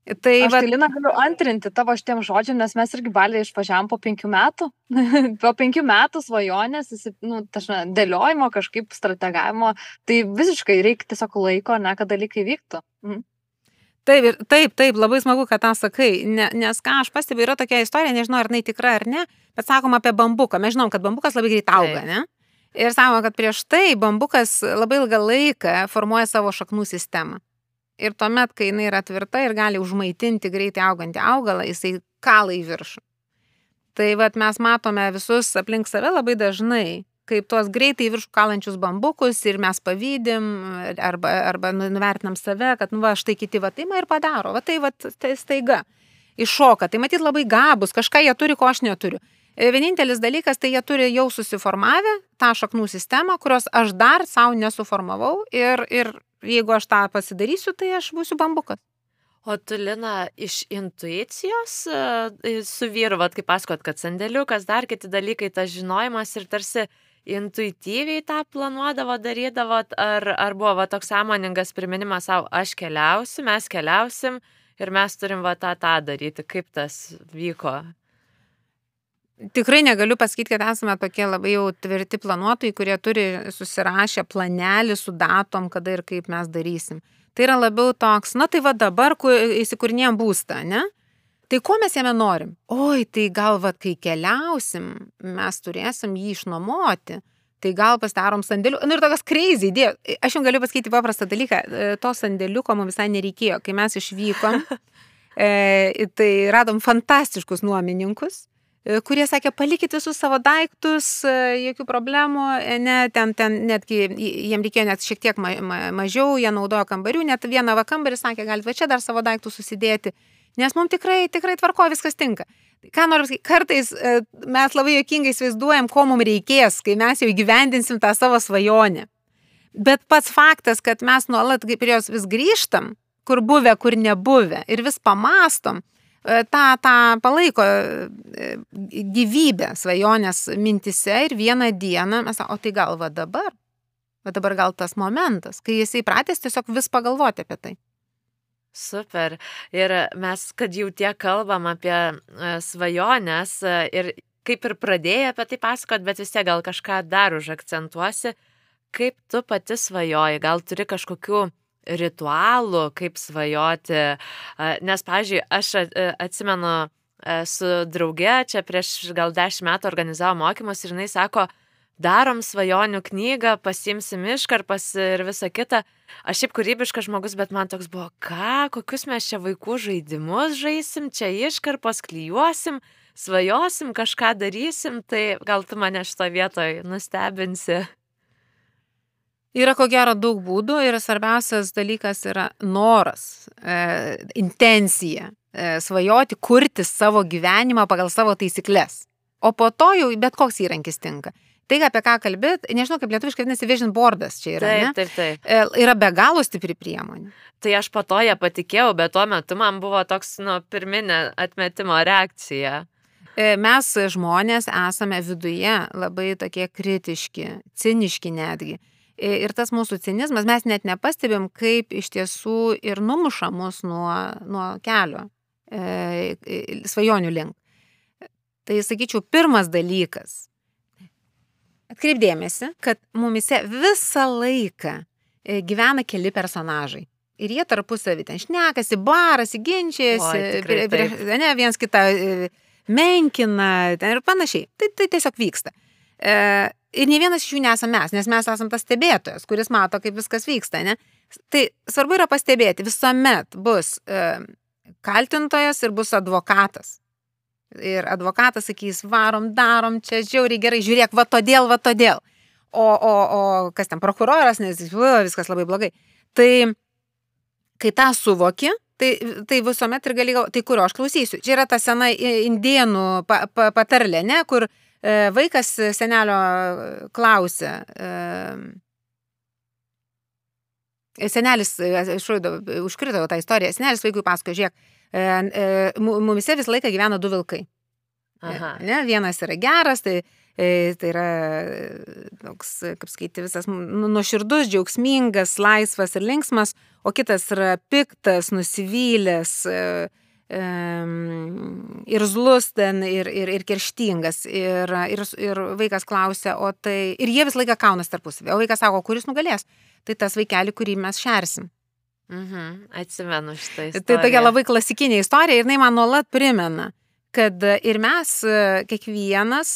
Tai, Aš va... tai Lina galiu antrinti tavo šitiem žodžiam, nes mes irgi balį išvažiavam po penkių metų. po penkių metų svajonės, nu, tašna, dėliojimo, kažkaip strategavimo, tai visiškai reikia tiesiog laiko, ne, kad dalykai vyktų. Mhm. Taip, taip, taip, labai smagu, kad tą sakai, ne, nes ką aš pastebiu, yra tokia istorija, nežinau, ar jinai tikra ar ne, bet sakom apie bambuką. Mes žinom, kad bambukas labai greit auga, taip. ne? Ir sakoma, kad prieš tai bambukas labai ilgą laiką formuoja savo šaknų sistemą. Ir tuomet, kai jinai yra tvirta ir gali užmaitinti greitai augantį augalą, jisai kala į viršų. Tai vad mes matome visus aplink save labai dažnai, kaip tuos greitai viršų kalančius bambukus ir mes pavydim arba, arba nu, nuvertinam save, kad, nu, va, štai kiti va tai man ir padaro, va tai va tai staiga iššoka. Tai matyt labai gabus, kažką jie turi, ko aš neturiu. E, vienintelis dalykas, tai jie turi jau susiformavę tą šaknų sistemą, kurios aš dar savo nesuformavau ir, ir jeigu aš tą pasidarysiu, tai aš būsiu bambukas. O tu, Lina, iš intuicijos e, su vyru, vad kaip pasakot, kad sandėliukas, dar kiti dalykai, tas žinojimas ir tarsi intuityviai tą planuodavo, darydavot, ar, ar buvo va, toks sąmoningas priminimas savo, aš keliausiu, mes keliausim ir mes turim va tą tą daryti, kaip tas vyko? Tikrai negaliu pasakyti, kad esame tokie labai jau tvirti planuotojai, kurie turi susirašę planelį su datom, kada ir kaip mes darysim. Tai yra labiau toks, na tai va dabar įsikūrinėjom būstą, ne? Tai ko mes jame norim? Oi, tai gal va, kai keliausim, mes turėsim jį išnuomoti. Tai gal pasidarom sandėlių. Nu ir tokias crazy idėja. Aš jums galiu pasakyti paprastą dalyką. E, to sandėliuko mums visai nereikėjo. Kai mes išvykom, e, tai radom fantastiškus nuomininkus kurie sakė, palikit visus savo daiktus, e, jokių problemų, e, ne, ten, ten netgi jiem reikėjo net šiek tiek ma, ma, mažiau, jie naudojo kambarių, net vieną va kambarį sakė, galite va čia dar savo daiktus susidėti, nes mums tikrai, tikrai tvarko, viskas tinka. Ką nors, kartais mes labai jokingai įsivaizduojam, ko mums reikės, kai mes jau įgyvendinsim tą savo svajonę. Bet pats faktas, kad mes nuolat prie jos vis grįžtam, kur buvę, kur nebuvę, ir vis pamastom, E, tą, tą palaiko e, gyvybę svajonės mintise ir vieną dieną mes o tai gal va dabar, va dabar gal tas momentas, kai jisai pratęs tiesiog vis pagalvoti apie tai. Super. Ir mes, kad jau tiek kalbam apie e, svajonės ir kaip ir pradėjai apie tai pasakot, bet vis tiek gal kažką dar užakcentuosi, kaip tu pati svajoji, gal turi kažkokių ritualų, kaip svajoti. Nes, pavyzdžiui, aš atsimenu su drauge, čia prieš gal dešimt metų organizavo mokymus ir jinai sako, darom svajonių knygą, pasimsim iškarpas ir visa kita. Aš šiaip kūrybiškas žmogus, bet man toks buvo, ką, kokius mes čia vaikų žaidimus žaisim, čia iškarpos klyjuosim, svajosim, kažką darysim, tai gal tu mane šito vietoje nustebinsi. Yra ko gero daug būdų ir svarbiausias dalykas yra noras, e, intencija, e, svajoti, kurti savo gyvenimą pagal savo taisyklės. O po to jau bet koks įrankis tinka. Tai, apie ką kalbėt, nežinau, kaip lietuviškai vadinasi vision boardas čia yra. Taip, ne? taip, taip. E, yra be galo stipri priemonė. Tai aš po to ją patikėjau, bet tuo metu man buvo toks, nu, pirminė atmetimo reakcija. E, mes žmonės esame viduje labai tokie kritiški, ciniški netgi. Ir tas mūsų cinizmas, mes net nepastebim, kaip iš tiesų ir numuša mus nuo, nuo kelio e, svajonių link. Tai sakyčiau, pirmas dalykas. Atkreipdėmėsi, kad mumise visą laiką e, gyvena keli personažai. Ir jie tarpusavį ten šnekasi, barasi, ginčiasi, ne, viens kitą e, menkina ir panašiai. Tai, tai tiesiog vyksta. E, ir ne vienas iš jų nesame mes, nes mes esame tas stebėtojas, kuris mato, kaip viskas vyksta. Ne? Tai svarbu yra pastebėti, visuomet bus e, kaltintojas ir bus advokatas. Ir advokatas sakys, varom, darom, čia žiauriai gerai, žiūrėk, va todėl, va todėl. O, o, o kas ten prokuroras, nes viskas labai blogai. Tai kai tą suvoki, tai, tai visuomet ir gali tai kurio aš klausysiu. Čia yra ta sena pa, patarlė, ne, kur e, vaikas senelio klausia. E, Senelis, aš užkrito tą istoriją, senelis vaikui pasakoja, žiūrėk, e, e, mumise visą laiką gyvena du vilkai. Aha. Ne, vienas yra geras, tai E, tai yra toks, kaip skaityti, visas nu, nuoširdus, džiaugsmingas, laisvas ir linksmas, o kitas yra piktas, nusivylęs e, ir zlus ten, ir, ir, ir kerštingas. Ir, ir, ir vaikas klausia, o tai... Ir jie visą laiką kaunas tarpusavį. O vaikas sako, kuris nugalės? Tai tas vaikelį, kurį mes šersim. Mhm, atsimenu šitą istoriją. Tai tokia labai klasikinė istorija ir jinai man nuolat primena, kad ir mes, kiekvienas,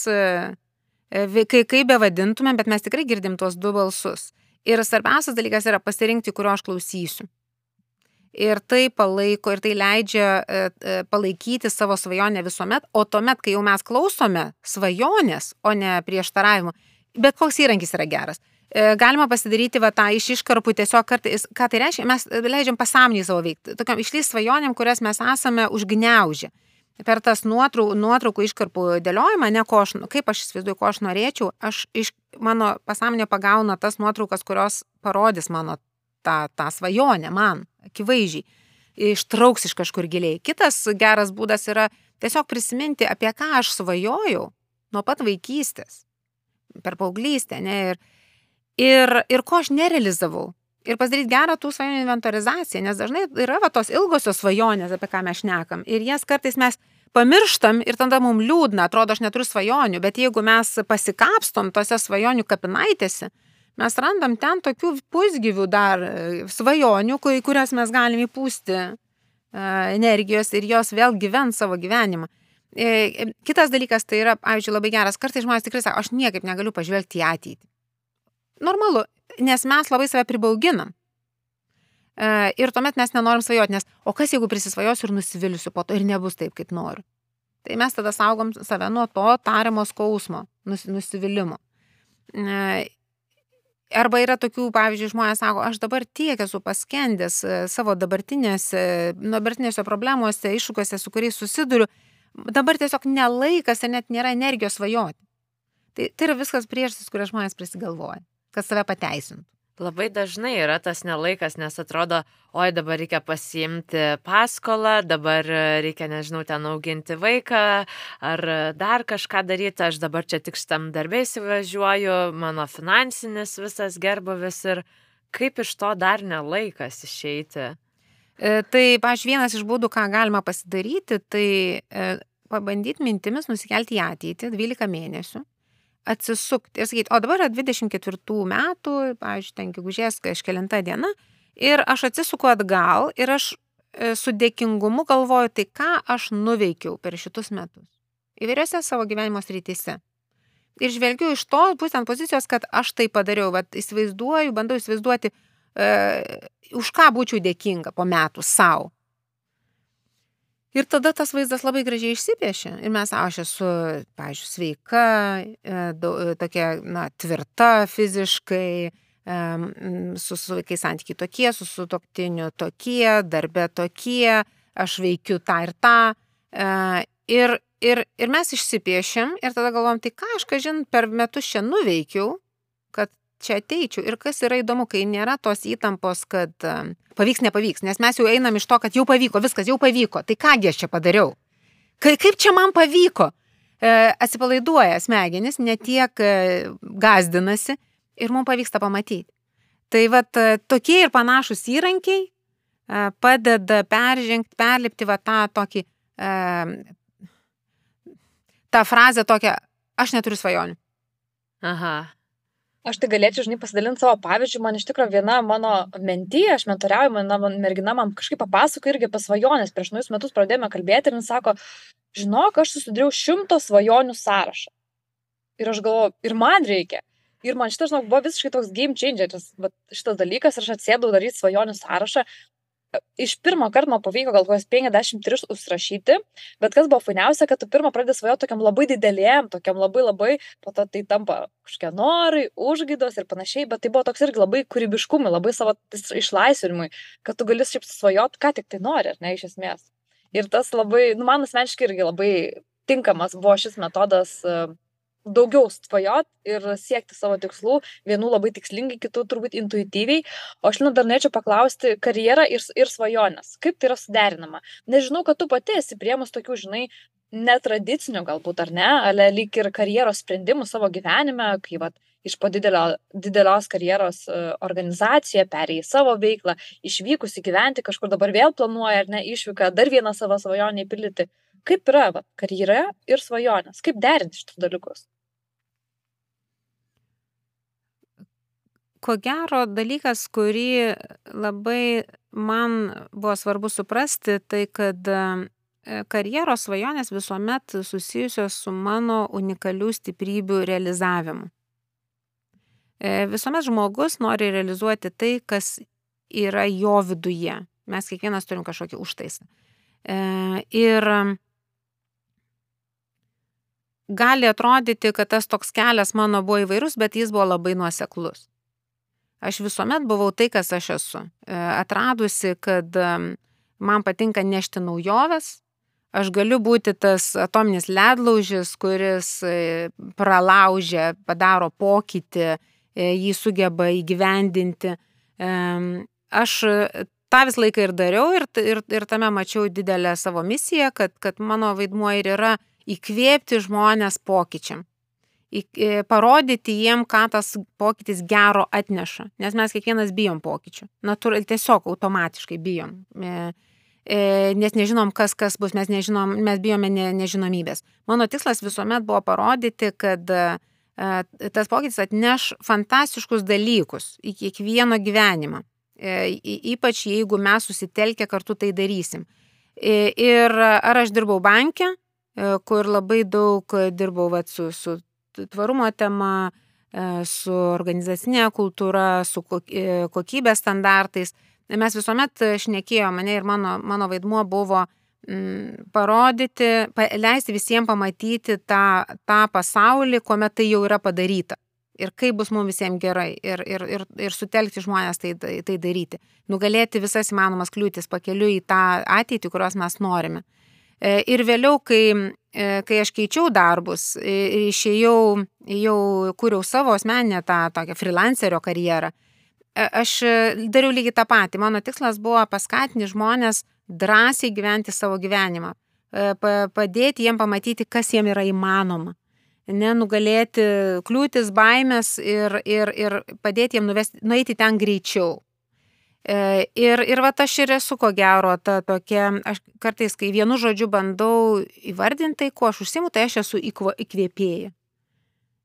E, kai, kaip be vadintumėm, bet mes tikrai girdim tuos du balsus. Ir svarbiausias dalykas yra pasirinkti, kurio aš klausysiu. Ir tai palaiko, ir tai leidžia e, e, palaikyti savo svajonę visuomet, o tuomet, kai jau mes klausome svajonės, o ne prieštaravimų, bet koks įrankis yra geras. Galima pasidaryti va tą iš iškarpų tiesiog kartais, ką tai reiškia, mes leidžiam pasąmonį savo veikti. Tokiam išlys svajonėm, kurias mes esame užgneužę per tas nuotrau, nuotraukų iškarpų dėliojimą, ne ko aš, kaip aš įsivaizduoju, ko aš norėčiau, aš iš mano pasąmonė pagauna tas nuotraukas, kurios parodys mano tą, tą svajonę man, akivaizdžiai, ištrauks iš kažkur giliai. Kitas geras būdas yra tiesiog prisiminti, apie ką aš svajojau nuo pat vaikystės, per paauglystę, ne, ir, ir, ir ko aš nerealizavau ir pasidaryti gerą tų svajonių inventorizaciją, nes dažnai yra va, tos ilgosios svajonės, apie ką mes šnekam. Ir jas kartais mes pamirštam ir tada mums liūdna, atrodo, aš neturiu svajonių, bet jeigu mes pasikapstom tose svajonių kapinaitėse, mes randam ten tokių pusgyvių dar e, svajonių, kurias mes galime įpūsti e, energijos ir jos vėl gyvent savo gyvenimą. E, kitas dalykas tai yra, pavyzdžiui, labai geras, kartais žmonės tikrai sako, aš niekaip negaliu pažvelgti į ateitį. Normalu, nes mes labai save pribauginam. Ir tuomet mes nenorim svajoti, nes o kas jeigu prisisvajosiu ir nusivilsiu po to ir nebus taip, kaip noriu. Tai mes tada saugom save nuo to tariamo skausmo, nus, nusivylimų. Arba yra tokių, pavyzdžiui, žmonės sako, aš dabar tiek esu paskendęs e, savo dabartinėse, dabartinėse problemuose, iššūkiuose, su kuriais susiduriu, dabar tiesiog nelaikas ir net nėra energijos svajoti. Tai, tai yra viskas priežastis, kurias žmonės prisigalvoja kad save pateisintų. Labai dažnai yra tas nelaikas, nes atrodo, oi dabar reikia pasiimti paskolą, dabar reikia, nežinau, ten auginti vaiką ar dar kažką daryti, aš dabar čia tik šitam darbė įsivažiuoju, mano finansinis visas gerbovis ir kaip iš to dar nelaikas išeiti. E, tai, pažiūrėjau, vienas iš būdų, ką galima pasidaryti, tai e, pabandyti mintimis nusikelti į ateitį 12 mėnesių atsisukti ir sakyti, o dabar yra 24 metų, pavyzdžiui, ten gegužės kažkelinta diena, ir aš atsisuku atgal ir aš e, su dėkingumu galvoju, tai ką aš nuveikiau per šitus metus įvairiose savo gyvenimo srityse. Ir žvelgiu iš to būtent pozicijos, kad aš tai padariau, bet įsivaizduoju, bandau įsivaizduoti, e, už ką būčiau dėkinga po metų savo. Ir tada tas vaizdas labai gražiai išsipiešia. Ir mes, aš esu, pažiūrėjau, sveika, e, e, tokia, na, tvirta fiziškai, su, su vaikais santykiai tokie, su sutoktiniu tokie, darbe tokie, aš veikiu tą ir tą. E, ir, ir, ir mes išsipiešiam ir tada galvom, tai ką aš, kažin, per metus čia nuveikiau, čia ateičiau. Ir kas yra įdomu, kai nėra tos įtampos, kad um, pavyks, nepavyks, nes mes jau einam iš to, kad jau pavyko, viskas jau pavyko, tai kągi aš čia padariau. Ka kaip čia man pavyko? E, atsipalaiduoja smegenis, netiek e, gazdinasi ir mums pavyksta pamatyti. Tai vad e, tokie ir panašus įrankiai e, padeda peržengti, perlipti va tą tokį, e, tą frazę tokią, aš neturiu svajonių. Aha. Aš tai galėčiau, žinai, pasidalinti savo pavyzdžių. Man iš tikrųjų viena mano mentė, aš mentoriauju, mano mergina man kažkaip papasako irgi apie svajonės. Prieš naujus metus pradėjome kalbėti ir jis sako, žinok, aš susidariau šimto svajonių sąrašą. Ir aš galvoju, ir man reikia. Ir man šitas, žinok, buvo visiškai toks game changeris, šitas dalykas, aš atsėdau daryti svajonių sąrašą. Iš pirmo karto man pavyko gal kokias 53 užsirašyti, bet kas buvo fainiausia, kad tu pirmą pradedi svajoti tokiam labai didelėm, tokiam labai labai, po to tai tampa kažkokie norai, užgaidos ir panašiai, bet tai buvo toks irgi labai kūrybiškumui, labai savo išlaisvinimui, kad tu gali šiaip svajoti, ką tik tai nori, ar ne, iš esmės. Ir tas labai, nu, man asmeniškai irgi labai tinkamas buvo šis metodas daugiau svajot ir siekti savo tikslų, vienų labai tikslingai, kitų turbūt intuityviai. O aš nu dar norėčiau paklausti karjerą ir, ir svajonės. Kaip tai yra suderinama? Nežinau, kad tu pati esi priemus tokių, žinai, netradicinių galbūt ar ne, ale lyg ir karjeros sprendimų savo gyvenime, kai vat, iš po didelio, didelios karjeros uh, organizaciją perėjai savo veiklą, išvykusi gyventi kažkur dabar vėl planuoja ar ne išvyką, dar vieną savo svajonę įpildyti. Kaip yra va, karjera ir svajonės? Kaip derinti šitus dalykus? ko gero dalykas, kurį labai man buvo svarbu suprasti, tai kad e, karjeros svajonės visuomet susijusios su mano unikalių stiprybių realizavimu. E, visuomet žmogus nori realizuoti tai, kas yra jo viduje. Mes kiekvienas turim kažkokį užtaisą. E, ir gali atrodyti, kad tas toks kelias mano buvo įvairus, bet jis buvo labai nuoseklus. Aš visuomet buvau tai, kas aš esu. E, atradusi, kad man patinka nešti naujoves, aš galiu būti tas atominis ledlaužis, kuris e, pralaužia, padaro pokytį, e, jį sugeba įgyvendinti. Aš tą visą laiką ir dariau ir, ir, ir tame mačiau didelę savo misiją, kad, kad mano vaidmuo ir yra įkvėpti žmonės pokyčiam parodyti jiem, ką tas pokytis gero atneša. Nes mes kiekvienas bijom pokyčių. Natūraliai tiesiog automatiškai bijom. E, e, nes nežinom, kas kas bus, mes, nežinom, mes bijome ne, nežinomybės. Mano tikslas visuomet buvo parodyti, kad e, tas pokytis atneš fantastiškus dalykus į kiekvieno gyvenimą. Ypač jeigu mes susitelkę kartu tai darysim. Ir ar aš dirbau banke, kur labai daug dirbau vat, su, su tvarumo tema, e, su organizacinė kultūra, su e, kokybės standartais. Mes visuomet šnekėjome, mane ir mano, mano vaidmuo buvo mm, parodyti, leisti visiems pamatyti tą, tą pasaulį, kuomet tai jau yra padaryta. Ir kaip bus mums visiems gerai. Ir, ir, ir, ir sutelkti žmonės tai, tai daryti. Nugalėti visas įmanomas kliūtis pakeliu į tą ateitį, kurios mes norime. E, ir vėliau, kai, e, kai aš keičiau darbus, išėjau, jau kūriau savo asmeninę tą tokią freelancerio karjerą, e, aš dariau lygiai tą patį. Mano tikslas buvo paskatinti žmonės drąsiai gyventi savo gyvenimą, padėti jiem pamatyti, kas jiem yra įmanoma. Nenugalėti kliūtis, baimės ir, ir, ir padėti jiem nuvesti, nueiti ten greičiau. E, ir, ir va aš ir esu ko gero ta tokia, aš kartais, kai vienu žodžiu bandau įvardinti tai, kuo aš užsimu, tai aš esu įkvėpėja.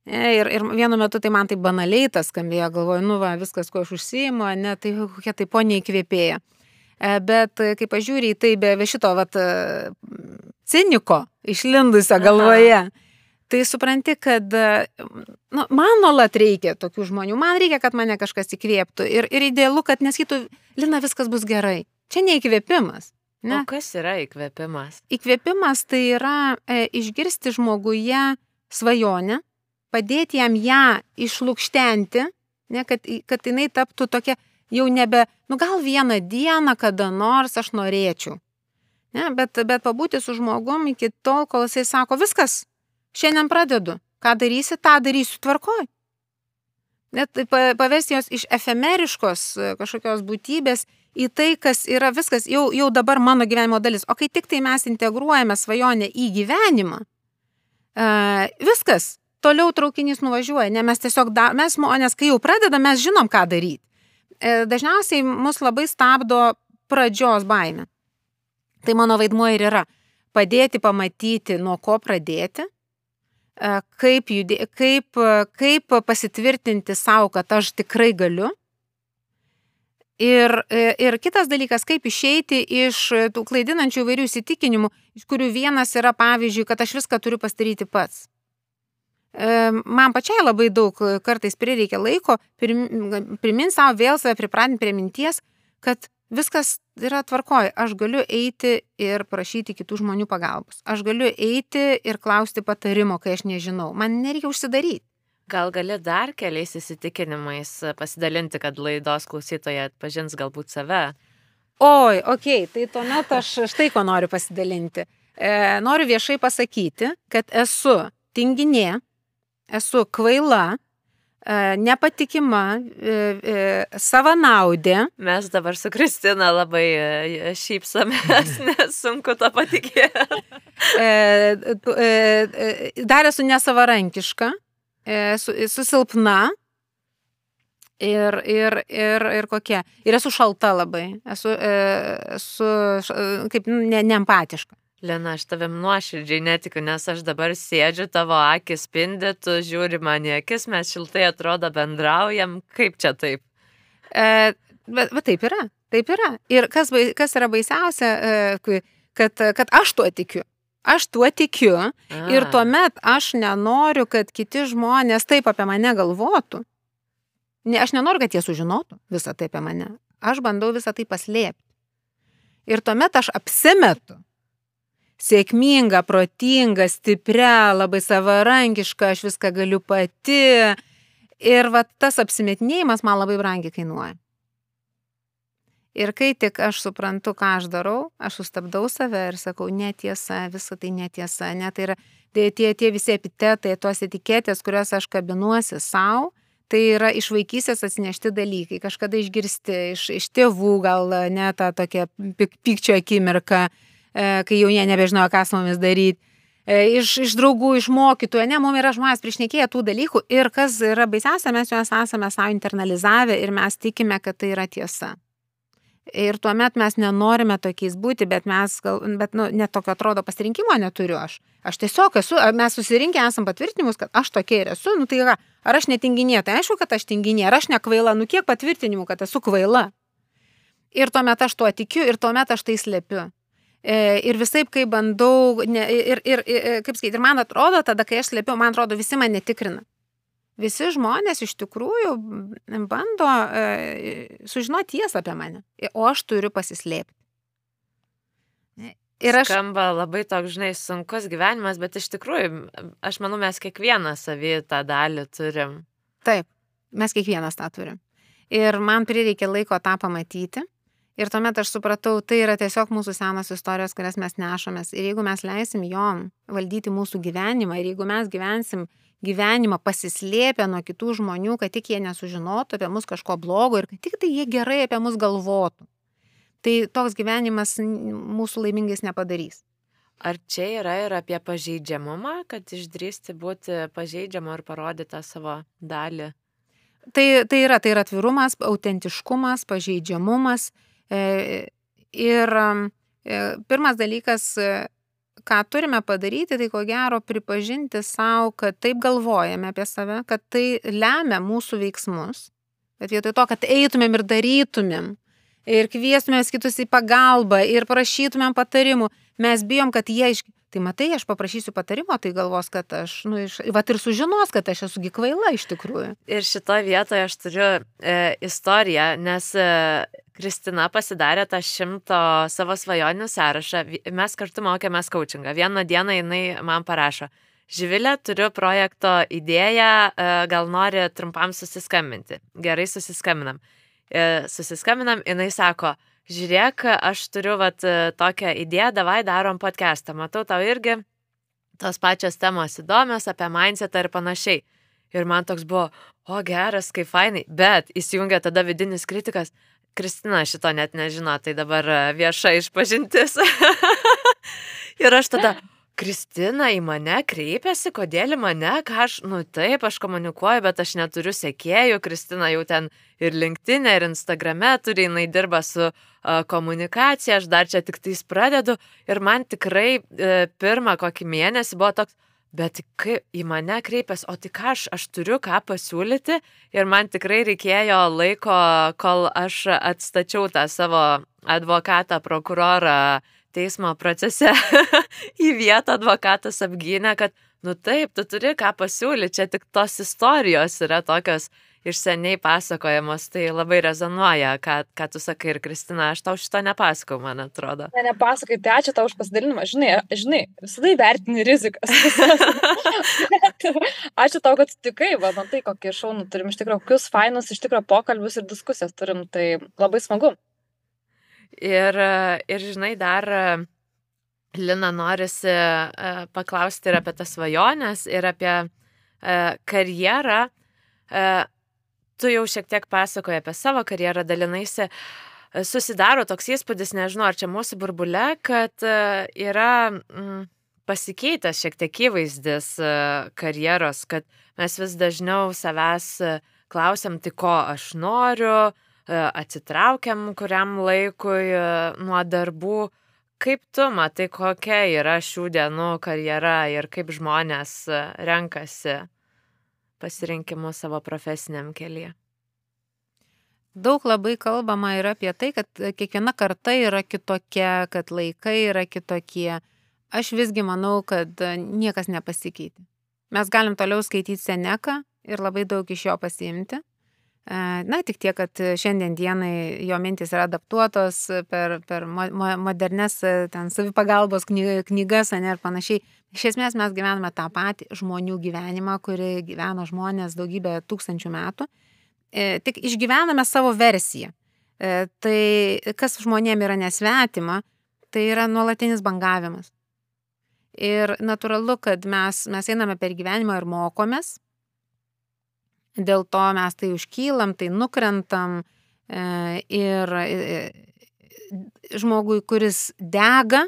E, ir, ir vienu metu tai man tai banaliai tas skambėjo, galvoju, nu va, viskas, kuo aš užsimu, ne, tai kokia tai ponia įkvėpėja. E, bet kai pažiūrė į tai be šito, vat, ciniko išlindusio galvoje, Aha tai supranti, kad nu, man nuolat reikia tokių žmonių, man reikia, kad mane kažkas įkvėptų ir, ir idealu, kad nesakytų, Lina, viskas bus gerai. Čia ne įkvėpimas. Ne? O kas yra įkvėpimas? Įkvėpimas tai yra e, išgirsti žmoguje svajonę, padėti jam ją išlūkštenti, ne, kad, kad jinai taptų tokia jau nebe, nu gal vieną dieną, kada nors aš norėčiau. Ne, bet, bet pabūti su žmogum iki tol, kol jisai sako, viskas, Šiandien pradedu. Ką darysi, tą darysiu tvarkoj. Net pavesti jos iš efemeriškos e, kažkokios būtybės į tai, kas yra viskas jau, jau dabar mano gyvenimo dalis. O kai tik tai mes integruojame svajonę į gyvenimą, uh, viskas, toliau traukinys nuvažiuoja, ne mes tiesiog, da, mes žmonės, kai jau pradedame, mes žinom, ką daryti. E, dažniausiai mus labai stabdo pradžios baime. Tai mano vaidmuo ir yra padėti pamatyti, nuo ko pradėti, E, kaip, judė, kaip, kaip pasitvirtinti savo, kad aš tikrai galiu. Ir, e, ir kitas dalykas, kaip išeiti iš tų klaidinančių įvairių įsitikinimų, iš kurių vienas yra, pavyzdžiui, kad aš viską turiu pastaryti pats. E, man pačiai labai daug kartais prireikia laiko, priminti savo vėl save pripratinti prie minties, kad viskas yra tvarkoj, aš galiu eiti ir prašyti kitų žmonių pagalbos. Aš galiu eiti ir klausti patarimo, kai aš nežinau. Man nereikia užsidaryti. Gal gali dar keliais įsitikinimais pasidalinti, kad laidos klausytoje atpažins galbūt save? Oi, okei, okay, tai tuomet aš štai ko noriu pasidalinti. E, noriu viešai pasakyti, kad esu tinginė, esu kvaila, e, nepatikima, e, e, savanaudė. Mes dabar su Kristina labai e, šypsomės, nes sunku to patikėti. E, e, e, dar esu nesavarankiška, esu, esu silpna. Ir, ir, ir, ir kokie. Ir esu šalta labai. Esu, esu kaip ne, neempatiška. Lena, aš tavim nuoširdžiai netikiu, nes aš dabar sėdžiu, tavo akis spindi, tu žiūri man į akis, mes šiltai atrodo bendraujam. Kaip čia taip? E, bet, bet taip yra. Taip yra. Ir kas, kas yra baisiausia, e, kad, kad aš tuo tikiu. Aš tuo tikiu A. ir tuomet aš nenoriu, kad kiti žmonės taip apie mane galvotų. Ne, aš nenoriu, kad jie sužinotų visą tai apie mane. Aš bandau visą tai paslėpti. Ir tuomet aš apsimetu, sėkminga, protinga, stipria, labai savarankiška, aš viską galiu pati. Ir va tas apsimetinėjimas man labai brangiai kainuoja. Ir kai tik aš suprantu, ką aš darau, aš sustabdau save ir sakau, netiesa, visa tai netiesa, net tai yra tai tie, tie visi epitetai, tos etiketės, kurias aš kabinuosi savo, tai yra iš vaikystės atsinešti dalykai, kažkada išgirsti iš, iš tėvų, gal ne tą tokią pykčio akimirką, kai jau jie nebežinojo, ką su mumis daryti. E, iš, iš draugų, iš mokytojų, ne, mums yra žmonės priešnekėję tų dalykų ir kas yra baisiausia, mes juos esame savo internalizavę ir mes tikime, kad tai yra tiesa. Ir tuomet mes nenorime tokiais būti, bet mes, gal, bet, nu, net tokio atrodo pasirinkimo neturiu aš. Aš tiesiog esu, mes susirinkę esam patvirtinimus, kad aš tokia ir esu, nu tai yra, ar aš netinginė, tai aišku, kad aš tinginė, ar aš nekvaila, nu kiek patvirtinimų, kad esu kvaila. Ir tuomet aš tuo tikiu ir tuomet aš tai slepiu. E, ir visai, kai bandau, ne, ir, ir, ir, kaip sakyti, ir man atrodo, tada, kai aš slėpiau, man atrodo, visi mane tikrina. Visi žmonės iš tikrųjų bando e, sužinoti tiesą apie mane, o aš turiu pasislėpti. Ir aš... Skamba labai toks, žinai, sunkus gyvenimas, bet iš tikrųjų, aš manau, mes kiekvieną savį tą dalį turim. Taip, mes kiekvienas tą turim. Ir man prireikė laiko tą pamatyti. Ir tuomet aš supratau, tai yra tiesiog mūsų senos istorijos, kurias mes nešamės. Ir jeigu mes leisim jom valdyti mūsų gyvenimą, ir jeigu mes gyvensim gyvenimą pasislėpę nuo kitų žmonių, kad tik jie nesužinotų apie mus kažko blogo ir kad tik tai jie gerai apie mus galvotų, tai toks gyvenimas mūsų laimingais nepadarys. Ar čia yra ir apie pažeidžiamumą, kad išdrįsti būti pažeidžiamu ir parodyti savo dalį? Tai, tai yra, tai yra atvirumas, autentiškumas, pažeidžiamumas ir e, pirmas dalykas, e, ką turime padaryti, tai ko gero pripažinti savo, kad taip galvojame apie save, kad tai lemia mūsų veiksmus. Bet vietoj to, kad eitumėm ir darytumėm, ir kviestumėm kitus į pagalbą, ir prašytumėm patarimų, mes bijom, kad jie iš... Tai matai, aš paprašysiu patarimo, tai galvos, kad aš, nu, iš, vat ir sužinos, kad aš esu gikvaila iš tikrųjų. Ir šitoje vietoje aš turiu e, istoriją, nes e, Kristina pasidarė tą šimto savo svajonių sąrašą. Mes kartu mokėmės coachingą. Vieną dieną jinai man parašo. Živilė, turiu projekto idėją, e, gal nori trumpam susiskambinti. Gerai, susiskambinam. E, susiskambinam, jinai sako, žiūrėk, aš turiu vat, tokią idėją, davai darom podcastą. Matau, tau irgi tos pačios temos įdomios apie mindsetą ir panašiai. Ir man toks buvo, o geras, kaip fainai, bet įsijungia tada vidinis kritikas, Kristina šito net nežino, tai dabar e, vieša išpažintis. ir aš tada, Kristina į mane kreipiasi, kodėl į mane, ką aš, nu taip, aš komunikuoju, bet aš neturiu sekėjų, Kristina jau ten ir LinkedIn, ir Instagrame turi, jinai dirba su uh, komunikacija, aš dar čia tik tais pradedu. Ir man tikrai uh, pirmą kokį mėnesį buvo toks, bet kai į mane kreipiasi, o tik aš, aš turiu ką pasiūlyti. Ir man tikrai reikėjo laiko, kol aš atstačiau tą savo advokatą, prokurorą teismo procese į vietą advokatas apgynė, kad, nu taip, tu turi ką pasiūlyti, čia tik tos istorijos yra tokios iš seniai pasakojamos, tai labai rezonuoja, ką, ką tu sakai ir Kristina, aš tau šito nepasakau, man atrodo. Ne, nepasakai, tai ačiū tau už pasidalinimą, žinai, žinai, visada įvertini rizikas. ačiū tau, kad sutikai, va, matai, kokį šaunų turim, iš tikrųjų, kokius fainus, iš tikrųjų, pokalbius ir diskusijas turim, tai labai smagu. Ir, ir žinai, dar Lina norisi uh, paklausti ir apie tas svajonės, ir apie uh, karjerą. Tu jau šiek tiek pasakoji apie savo karjerą, dalinaisi. Susidaro toks įspūdis, nežinau, ar čia mūsų burbule, kad uh, yra mm, pasikeitęs šiek tiek įvaizdis uh, karjeros, kad mes vis dažniau savęs uh, klausiam, tai ko aš noriu, atsitraukiam kuriam laikui nuo darbų. Kaip tu matai, kokia yra šių dienų karjera ir kaip žmonės e, renkasi pasirinkimus savo profesiniam kelyje? Daug labai kalbama yra apie tai, kad kiekviena karta yra kitokia, kad laikai yra kitokie. Aš visgi manau, kad niekas nepasikeitė. Mes galim toliau skaityti Seneką ir labai daug iš jo pasiimti. Na, tik tiek, kad šiandien dienai jo mintis yra adaptuotos per, per modernes ten savipagalbos knygas, ne ir panašiai. Iš esmės mes gyvename tą patį žmonių gyvenimą, kurį gyveno žmonės daugybę tūkstančių metų. E, tik išgyvename savo versiją. E, tai kas žmonėm yra nesvetima, tai yra nuolatinis bangavimas. Ir natūralu, kad mes, mes einame per gyvenimą ir mokomės, dėl to mes tai užkylam, tai nukrentam e, ir e, žmogui, kuris dega,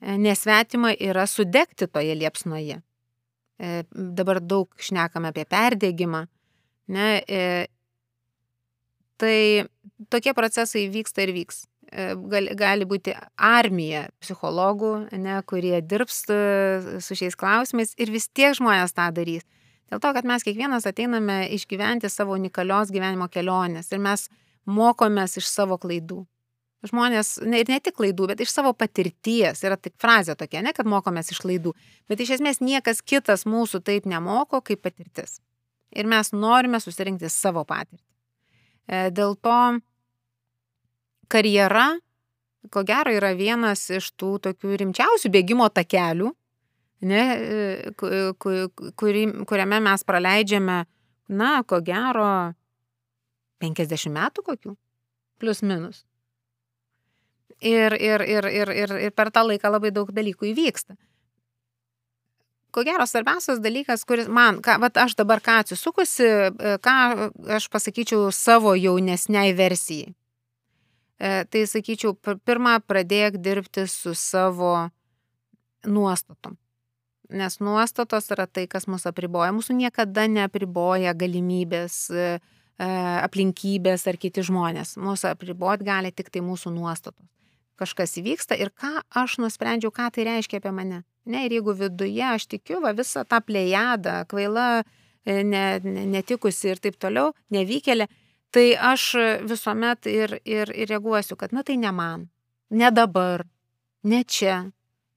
e, nesvetima yra sudegti toje liepsnoje. Dabar daug šnekame apie perdėgymą. Ne, tai tokie procesai vyksta ir vyks. Gali, gali būti armija psichologų, ne, kurie dirbs su šiais klausimais ir vis tiek žmonės tą darys. Dėl to, kad mes kiekvienas ateiname išgyventi savo unikalios gyvenimo kelionės ir mes mokomės iš savo klaidų. Žmonės, ne, ir ne tik klaidų, bet iš savo patirties. Yra tik frazė tokia, ne, kad mokomės iš klaidų. Bet iš esmės niekas kitas mūsų taip nemoko kaip patirtis. Ir mes norime susirinkti savo patirtį. E, dėl to karjera, ko gero, yra vienas iš tų tokių rimčiausių bėgimo takelių, ne, e, kuri, kuriame mes praleidžiame, na, ko gero, 50 metų kokių, plus minus. Ir, ir, ir, ir, ir, ir per tą laiką labai daug dalykų įvyksta. Ko gero, svarbiausias dalykas, kuris man, ką, vat aš dabar ką atsisukusi, e, ką aš pasakyčiau savo jaunesniai versijai. E, tai sakyčiau, pirmą pradėk dirbti su savo nuostatom. Nes nuostatos yra tai, kas mus apriboja. Mūsų niekada neapriboja galimybės, e, e, aplinkybės ar kiti žmonės. Mūsų apriboti gali tik tai mūsų nuostatos. Kažkas įvyksta ir ką aš nusprendžiau, ką tai reiškia apie mane. Ne, ir jeigu viduje aš tikiu, va visą tą plėjadą, kvaila, e, ne, ne, netikusi ir taip toliau, nevykėlė, tai aš visuomet ir, ir, ir reaguosiu, kad, na tai ne man, ne dabar, ne čia,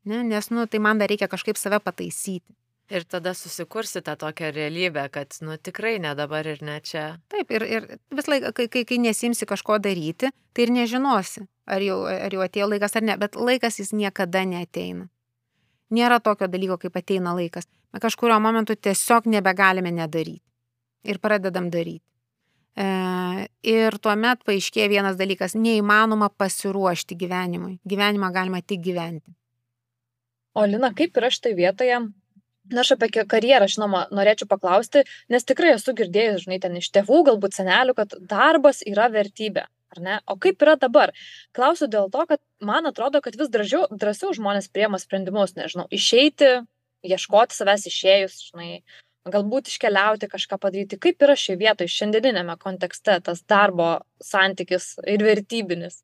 ne, nes, nu, tai man dar reikia kažkaip save pataisyti. Ir tada susikursi tą tokią realybę, kad, nu, tikrai ne dabar ir ne čia. Taip, ir, ir vis laiką, kai, kai, kai nesimsi kažko daryti, tai ir nežinosi, ar jau, ar jau atėjo laikas ar ne, bet laikas jis niekada neteina. Nėra tokio dalyko, kaip ateina laikas. Mes kažkurio momentu tiesiog nebegalime nedaryti. Ir pradedam daryti. E, ir tuomet paaiškėja vienas dalykas - neįmanoma pasiruošti gyvenimui. Gyvenimą galima tik gyventi. O Lina, kaip yra štai vietoje? Na, aš apie karjerą, žinoma, norėčiau paklausti, nes tikrai esu girdėjęs, žinai, ten iš tėvų, galbūt senelių, kad darbas yra vertybė. Ar ne? O kaip yra dabar? Klausiu dėl to, kad man atrodo, kad vis drąsiau, drąsiau žmonės priema sprendimus, nežinau, išeiti, ieškoti savęs išėjus, žinai, galbūt iškeliauti, kažką padaryti. Kaip yra šioje vietoje, šiandieninėme kontekste, tas darbo santykis ir vertybinis?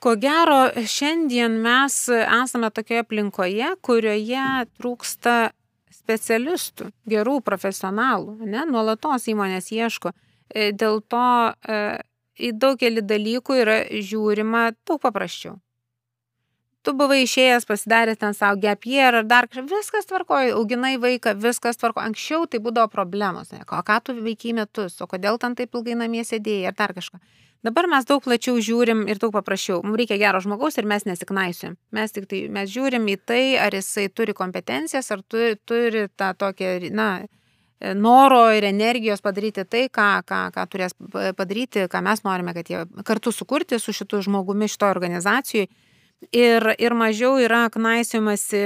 Ko gero, šiandien mes esame tokioje aplinkoje, kurioje trūksta specialistų, gerų profesionalų, ne, nuolatos įmonės ieško. E, dėl to e, į daugelį dalykų yra žiūrima daug paprasčiau. Tu buvai išėjęs, pasidaręs ten savo gap year ar dar kažką, viskas tvarkoja, auginai vaiką, viskas tvarkoja. Anksčiau tai būdavo problemos, ne, o ką tu veikiai metus, o kodėl ten taip ilgai namie sėdėjai ar dar kažką. Dabar mes daug plačiau žiūrim ir daug paprasčiau. Mums reikia gero žmogaus ir mes nesiknaisiu. Mes tik tai, mes žiūrim į tai, ar jisai turi kompetencijas, ar tu, turi tą tokią, na, noro ir energijos padaryti tai, ką, ką, ką turės padaryti, ką mes norime, kad jie kartu sukurti su šitu žmogumi šitoje organizacijoje ir, ir mažiau yra knaisiumasi,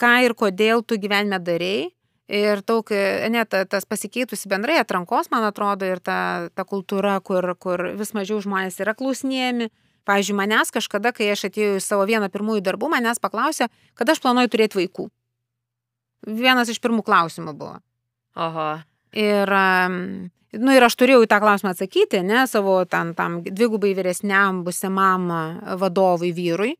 ką ir kodėl tu gyvenime darėjai. Ir daug, net tas pasikeitusi bendrai atrankos, man atrodo, ir ta, ta kultūra, kur, kur vis mažiau žmonės yra klausinėjami. Pavyzdžiui, manęs kažkada, kai aš atėjau į savo vieną pirmųjų darbų, manęs paklausė, kada aš planuoju turėti vaikų. Vienas iš pirmų klausimų buvo. Oho. Ir Nu ir aš turėjau į tą klausimą atsakyti, ne, savo tam, tam dvigubai vyresniam busimam vadovui vyrui.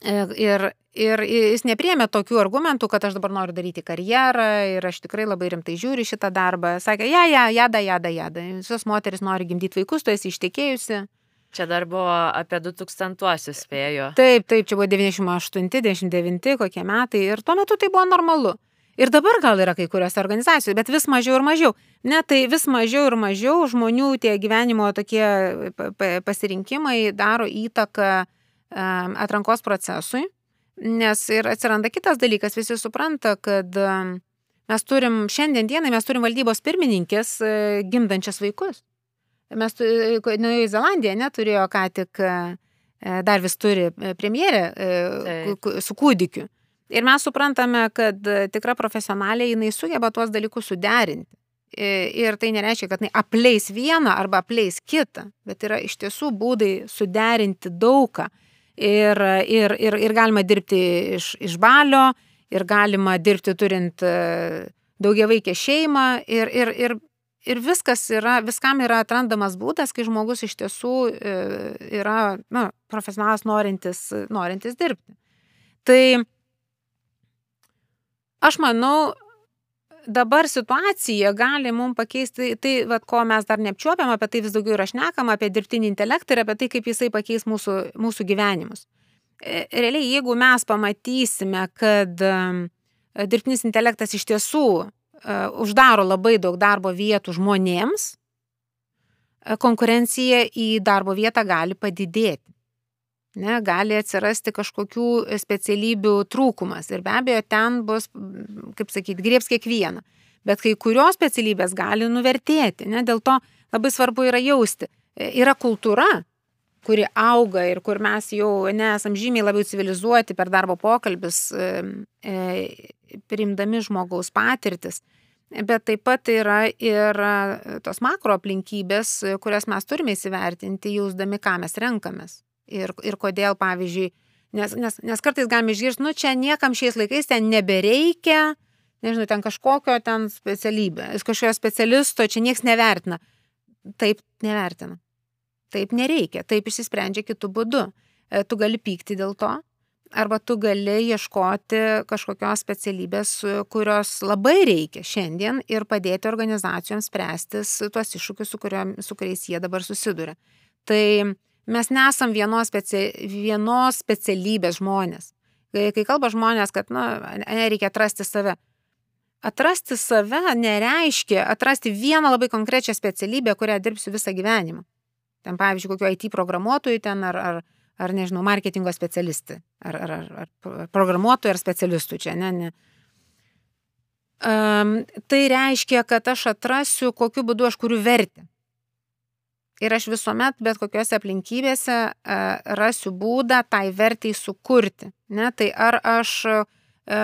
Ir, ir jis nepriemė tokių argumentų, kad aš dabar noriu daryti karjerą ir aš tikrai labai rimtai žiūriu šitą darbą. Sakė, ja, ja, jada, jada, jada. Visos moteris nori gimdyti vaikus, tu esi ištekėjusi. Čia dar buvo apie 2000-uosius spėjo. Taip, taip, čia buvo 98, 99 kokie metai ir tuo metu tai buvo normalu. Ir dabar gal yra kai kurios organizacijos, bet vis mažiau ir mažiau. Ne, tai vis mažiau ir mažiau žmonių tie gyvenimo tokie pasirinkimai daro įtaką atrankos procesui, nes ir atsiranda kitas dalykas, visi supranta, kad mes turim, šiandien dienai mes turim valdybos pirmininkės e, gimdančias vaikus. Mes, Naujoji Zelandija neturėjo ką tik, e, dar vis turi e, premjerę su kūdikiu. Ir mes suprantame, kad e, tikra profesionalė jinai sugeba tuos dalykus suderinti. Ir tai nereiškia, kad jinai apleis vieną arba apleis kitą, bet yra iš tiesų būdai suderinti daugą. Ir, ir, ir, ir galima dirbti iš, iš balio, ir galima dirbti turint e, daugia vaikę šeimą, ir, ir, ir, ir viskas yra, viskam yra atrandamas būdas, kai žmogus iš tiesų e, yra nu, profesionalas norintis, norintis dirbti. Tai Aš manau, dabar situacija gali mums pakeisti tai, vat, ko mes dar neapčiuopiam, apie tai vis daugiau yra šnekama, apie dirbtinį intelektą ir apie tai, kaip jisai pakeis mūsų, mūsų gyvenimus. E, realiai, jeigu mes pamatysime, kad dirbtinis intelektas iš tiesų uh, uždaro labai daug darbo vietų žmonėms, konkurencija į darbo vietą gali padidėti ne, gali atsirasti kažkokių specialybių trūkumas. Ir be abejo, ten bus, kaip sakyti, grieps kiekvieną. Bet kai kurios specialybės gali nuvertėti. Ne, dėl to labai svarbu yra jausti. E, yra kultūra, kuri auga ir kur mes jau nesam žymiai labiau civilizuoti per darbo pokalbis, e, e, priimdami žmogaus patirtis. Bet taip pat yra ir tos makro aplinkybės, kurias mes turime įsivertinti, jausdami, ką mes renkamės ir, ir kodėl, pavyzdžiui, nes, nes, nes kartais galime išgirsti, nu čia niekam šiais laikais ten nebereikia, nežinau, ten kažkokio ten specialybė, kažkokio specialisto, čia niekas nevertina. Taip nevertina. Taip nereikia, taip išsisprendžia kitų būdų. E, tu gali pykti dėl to, arba tu gali ieškoti kažkokios specialybės, kurios labai reikia šiandien ir padėti organizacijoms spręstis tuos iššūkius, su, kuriuom, su kuriais jie dabar susiduria. Tai Mes nesam vienos, speci... vienos specialybės žmonės. Kai, kai kalba žmonės, kad, na, reikia atrasti save. Atrasti save nereiškia atrasti vieną labai konkrečią specialybę, kurią dirbsiu visą gyvenimą. Ten, pavyzdžiui, kokio IT programuotojų ten ar, ar, ar nežinau, marketingo specialistai. Ar, ar, ar, ar programuotojų ar specialistų čia, ne, ne. Um, tai reiškia, kad aš atrasiu, kokiu būdu aš kuriu vertę. Ir aš visuomet, bet kokiose aplinkybėse, e, rasiu būdą tai vertai sukurti. Ne? Tai ar aš, e,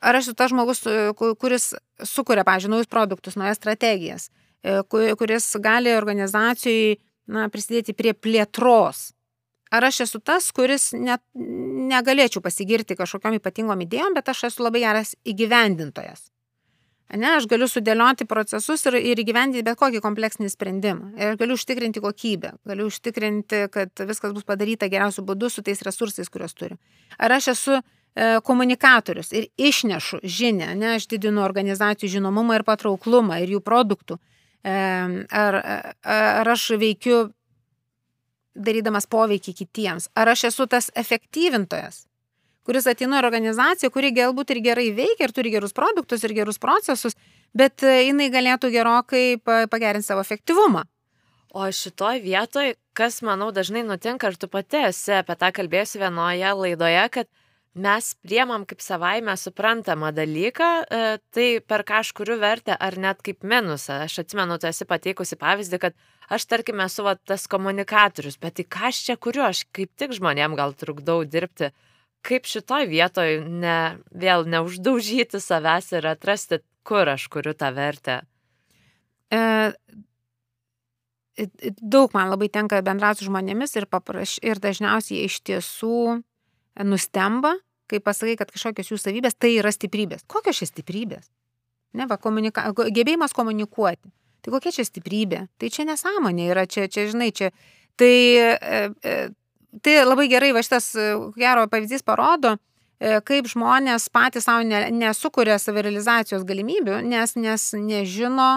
ar aš esu tas žmogus, e, kuris sukuria, pažiūrėjau, naujus produktus, naujas strategijas, kuris gali organizacijai na, prisidėti prie plėtros. Ar aš esu tas, kuris net negalėčiau pasigirti kažkokiam ypatingom idėjom, bet aš esu labai geras įgyvendintojas. Ne, aš galiu sudėlioti procesus ir, ir įgyvendinti bet kokį kompleksinį sprendimą. Ir galiu užtikrinti kokybę, galiu užtikrinti, kad viskas bus padaryta geriausiu būdu su tais resursais, kuriuos turiu. Ar aš esu e, komunikatorius ir išnešu žinę, ne, aš didinu organizacijų žinomumą ir patrauklumą ir jų produktų. E, ar, ar aš veikiu darydamas poveikį kitiems, ar aš esu tas efektyvintojas, kuris ateina į organizaciją, kuri galbūt ir gerai veikia, ir turi gerus produktus, ir gerus procesus, bet e, jinai galėtų gerokai pagerinti savo efektyvumą. O šitoj vietoj, kas manau dažnai nutinka, ir tu pati esi apie tą kalbėjusi vienoje laidoje, kad mes priemam kaip savaime suprantamą dalyką, e, tai per ką aš kuriu vertę ar net kaip minusą. Aš atsimenu, tu esi pateikusi pavyzdį, kad aš tarkim esu va, tas komunikatorius, bet tai ką aš čia kuriu, aš kaip tik žmonėm gal trukdau dirbti kaip šitoj vietoj ne, vėl neuždaužyti savęs ir atrasti, kur aš kuriu tą vertę? E, daug man labai tenka bendrauti su žmonėmis ir, papraš, ir dažniausiai iš tiesų nustemba, kai pasakai, kad kažkokios jų savybės tai yra stiprybės. Kokios čia stiprybės? Ne, va, komunika... gebėjimas komunikuoti. Tai kokia čia stiprybė? Tai čia nesąmonė yra, čia, čia žinai, čia. Tai e, e, tai labai gerai, va šitas e, gero pavyzdys parodo, e, kaip žmonės patys savo nesukuria savirealizacijos galimybių, nes, nes nežino,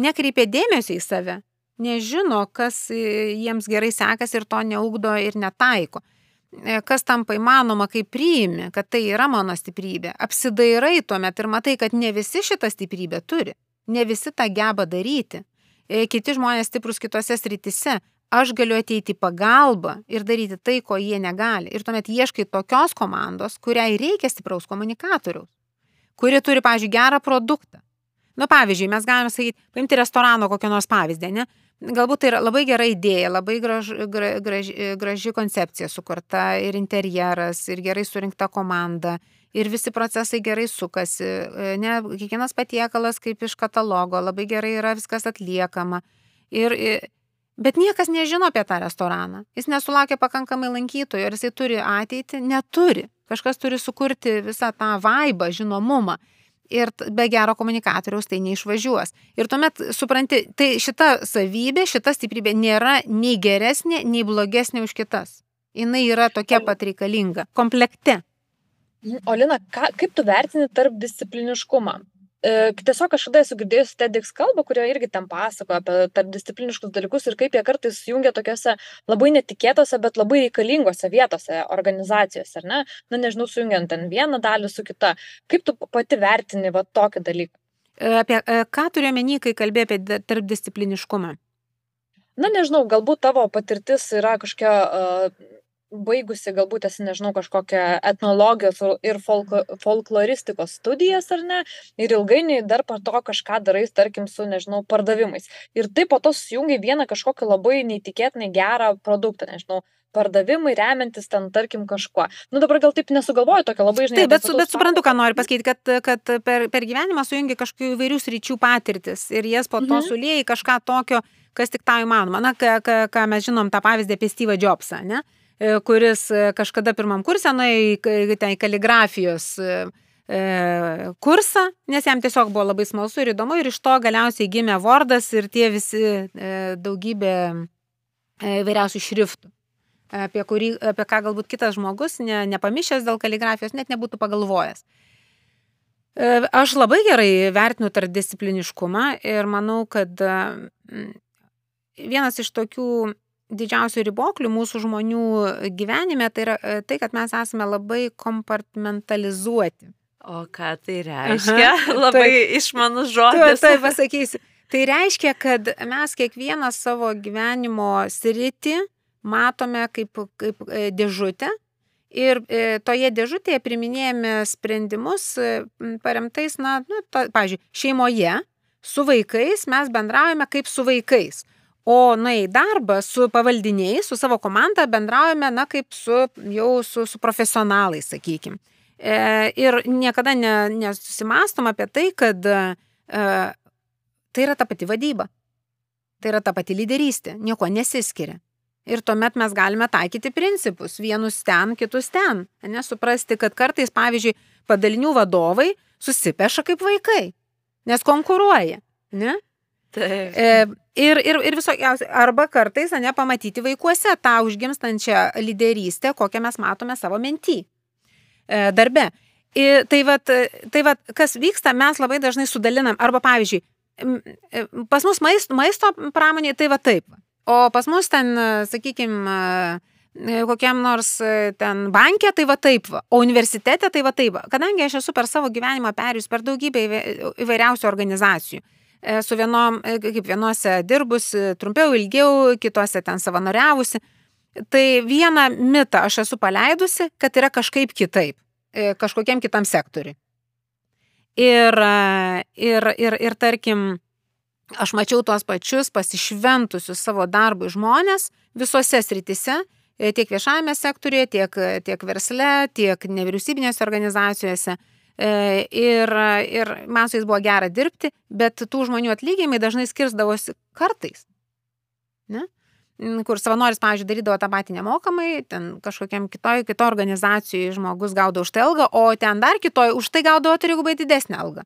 nekreipia dėmesio į save, nežino, kas e, jiems gerai sekasi ir to neugdo ir netaiko. Kas tampa įmanoma, kai priimi, kad tai yra mano stiprybė. Apsidairai tuomet ir matai, kad ne visi šitą stiprybę turi, ne visi tą geba daryti. Kiti žmonės stiprus kitose sritise, aš galiu ateiti į pagalbą ir daryti tai, ko jie negali. Ir tuomet ieškai tokios komandos, kuriai reikia stipraus komunikatoriaus, kuri turi, pavyzdžiui, gerą produktą. Nu, pavyzdžiui, mes galime sakyti, paimti restorano kokią nors pavyzdį, ne? Galbūt tai yra labai gera idėja, labai graž, gra, graž, graži koncepcija sukurta ir interjeras, ir gerai surinkta komanda, ir visi procesai gerai sukasi, ne, kiekvienas patiekalas kaip iš katalogo, labai gerai yra viskas atliekama. Ir, ir Bet niekas nežino apie tą restoraną. Jis nesulaukia pakankamai lankytojų, ar jisai turi ateitį, neturi. Kažkas turi sukurti visą tą vaibą, žinomumą. Ir be gero komunikatoriaus tai neišvažiuos. Ir tuomet supranti, tai šita savybė, šita stiprybė nėra nei geresnė, nei blogesnė už kitas. Jis yra tokia pat reikalinga, komplekte. Olina, ką, kaip tu vertini tarp discipliniškumą? Tiesiog kažkada esu girdėjusi TEDx kalbą, kurioje irgi ten pasako apie tarpdiscipliniškus dalykus ir kaip jie kartais jungia tokiuose labai netikėtose, bet labai reikalingose vietose, organizacijose, ar ne? Na, nežinau, sujungiant ten vieną dalį su kita. Kaip tu pati vertini va tokį dalyką? Apie e, ką turiu menį, kai kalbėjai apie tarpdiscipliniškumą? Na, nežinau, galbūt tavo patirtis yra kažkokia uh, baigusi galbūt esi, nežinau, kažkokią etnologijos ir folklo, folkloristikos studijas ar ne, ir ilgainiui dar po to kažką darai, tarkim, su, nežinau, pardavimais. Ir taip po to sujungi vieną kažkokį labai neįtikėtinai gerą produktą, nežinau, pardavimai remiantis ten, tarkim, kažkuo. Nu dabar gal taip nesugalvoju tokio labai žinai. Taip, bet, su, bet suprantu, ką noriu pasakyti, kad, kad per, per gyvenimą sujungi kažkokių įvairių sričių patirtis ir jas po to mhm. sulėjai kažką tokio, kas tik tau įmanoma. Na, ką, ką, mes žinom tą pavyzdį apie Steve Jobsą, ne? E, kuris e, kažkada pirmam kursė nuėjo į, kaligrafijos e, kursą, nes jam tiesiog buvo labai smalsu ir įdomu ir iš to galiausiai gimė Wordas ir tie visi daugybė vairiausių šriftų, apie, kurį, apie ką galbūt kitas žmogus, ne, nepamišęs dėl kaligrafijos, net nebūtų pagalvojęs. Aš labai gerai vertinu tarpdiscipliniškumą ir manau, kad vienas iš tokių didžiausių riboklių mūsų žmonių gyvenime tai yra e, tai, kad mes esame labai kompartmentalizuoti. O ką tai reiškia? Aha, labai tai, išmanus žodis. Tai pasakysiu. Tai reiškia, kad mes kiekvieną savo gyvenimo sritį matome kaip, kaip e, dėžutę ir e, toje dėžutėje priminėjame sprendimus paremtais, na, nu, to, pavyzdžiui, šeimoje su vaikais mes bendraujame kaip su vaikais. O na į darbą su pavaldiniais, su savo komanda bendraujame, na, kaip su jau su, su profesionalais, sakykime. Ir niekada ne, nesusimastom apie tai, kad e, tai yra ta pati vadyba. Tai yra ta pati lyderystė, nieko nesiskiria. Ir tuomet mes galime taikyti principus, vienus ten, kitus ten. Nesuprasti, kad kartais, pavyzdžiui, padalinių vadovai susipeša kaip vaikai, nes konkuruoja. Ne? Taip. E, ir, ir, ir visokiausiai, arba kartais, ne, pamatyti vaikuose tą užgimstančią lyderystę, kokią mes matome savo mentį e, darbe. Ir tai vad, tai vad, kas vyksta, mes labai dažnai sudalinam, arba pavyzdžiui, e, pas mus maisto, maisto pramonė tai va taip. o pas mus ten, sakykime, kokiam nors ten bankė, tai va taip, va. o universitete tai va taip. Va. Kadangi aš esu per savo gyvenimą perėjus per daugybę įvairiausių organizacijų, su vienom, kaip vienose dirbus trumpiau, ilgiau, kitose ten savanoriavusi, tai vieną mitą aš esu paleidusi, kad yra kažkaip kitaip, kažkokiam kitam sektoriui. Ir, ir, ir, ir tarkim, aš mačiau tuos pačius pasišventusius savo darbui žmonės visose sritise, e, tiek viešajame sektoriuje, tiek, tiek versle, tiek nevyriausybinėse organizacijose. E, ir, ir man su jais buvo gera dirbti, bet tų žmonių atlyginimai dažnai skirsdavosi kartais. Ne? kur savanoris, pavyzdžiui, darydavo tą patį nemokamai, ten kažkokiam kitoj, kitoj organizacijai žmogus gaudavo už tai algą, o ten dar kitoj už tai gaudavo trigubai didesnę algą.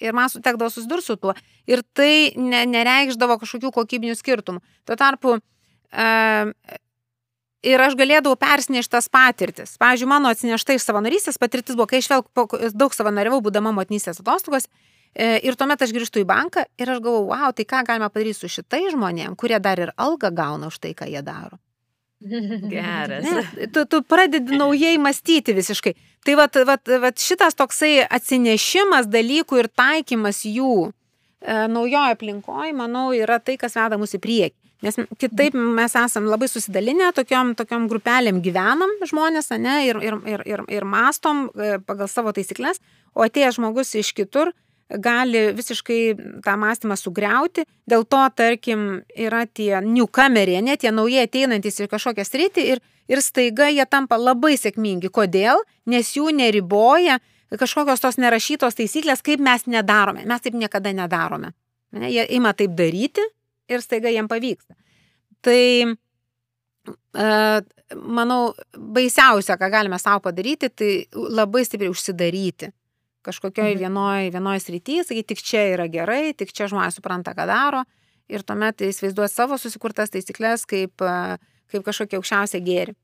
Ir man sutekdavo susidurti su tuo. Ir tai ne, nereikšdavo kažkokių kokybinių skirtumų. Tuo tarpu e, ir aš galėdavau persinešti tas patirtis. Pavyzdžiui, mano atsinešta iš savanorystės patirtis buvo, kai aš vėl daug savanoriavau, būdama motinystės atostogos, E, ir tuomet aš grįžtu į banką ir aš galvoju, wow, tai ką galima padaryti su šitai žmonėm, kurie dar ir algą gauna už tai, ką jie daro. Geras. Ne, tu, tu pradedi naujai mąstyti visiškai. Tai vat, vat, vat šitas toksai atsinešimas dalykų ir taikymas jų e, naujoje aplinkoje, manau, yra tai, kas veda mus į priekį. Nes kitaip mes esam labai susidalinę, tokiom, tokiom grupelėm gyvenam žmonės, ne, ir, ir, ir, ir, ir mastom e, pagal savo taisyklės, o atėjęs žmogus iš kitur, gali visiškai tą mąstymą sugriauti. Dėl to, tarkim, yra tie newcomeriai, ne tie naujai ateinantys į kažkokią sritį ir, ir staiga jie tampa labai sėkmingi. Kodėl? Nes jų neriboja kažkokios tos nerašytos taisyklės, kaip mes nedarome. Mes taip niekada nedarome. Ne? Jie ima taip daryti ir staiga jiem pavyksta. Tai e, manau, baisiausia, ką galime savo padaryti, tai labai stipriai užsidaryti kažkokioj mhm. vienoj, vienoj srity, sakyti, tik čia yra gerai, tik čia žmonės supranta, ką daro ir tuomet įsivaizduoti savo susikurtas taisyklės kaip, kaip kažkokia aukščiausia gėri.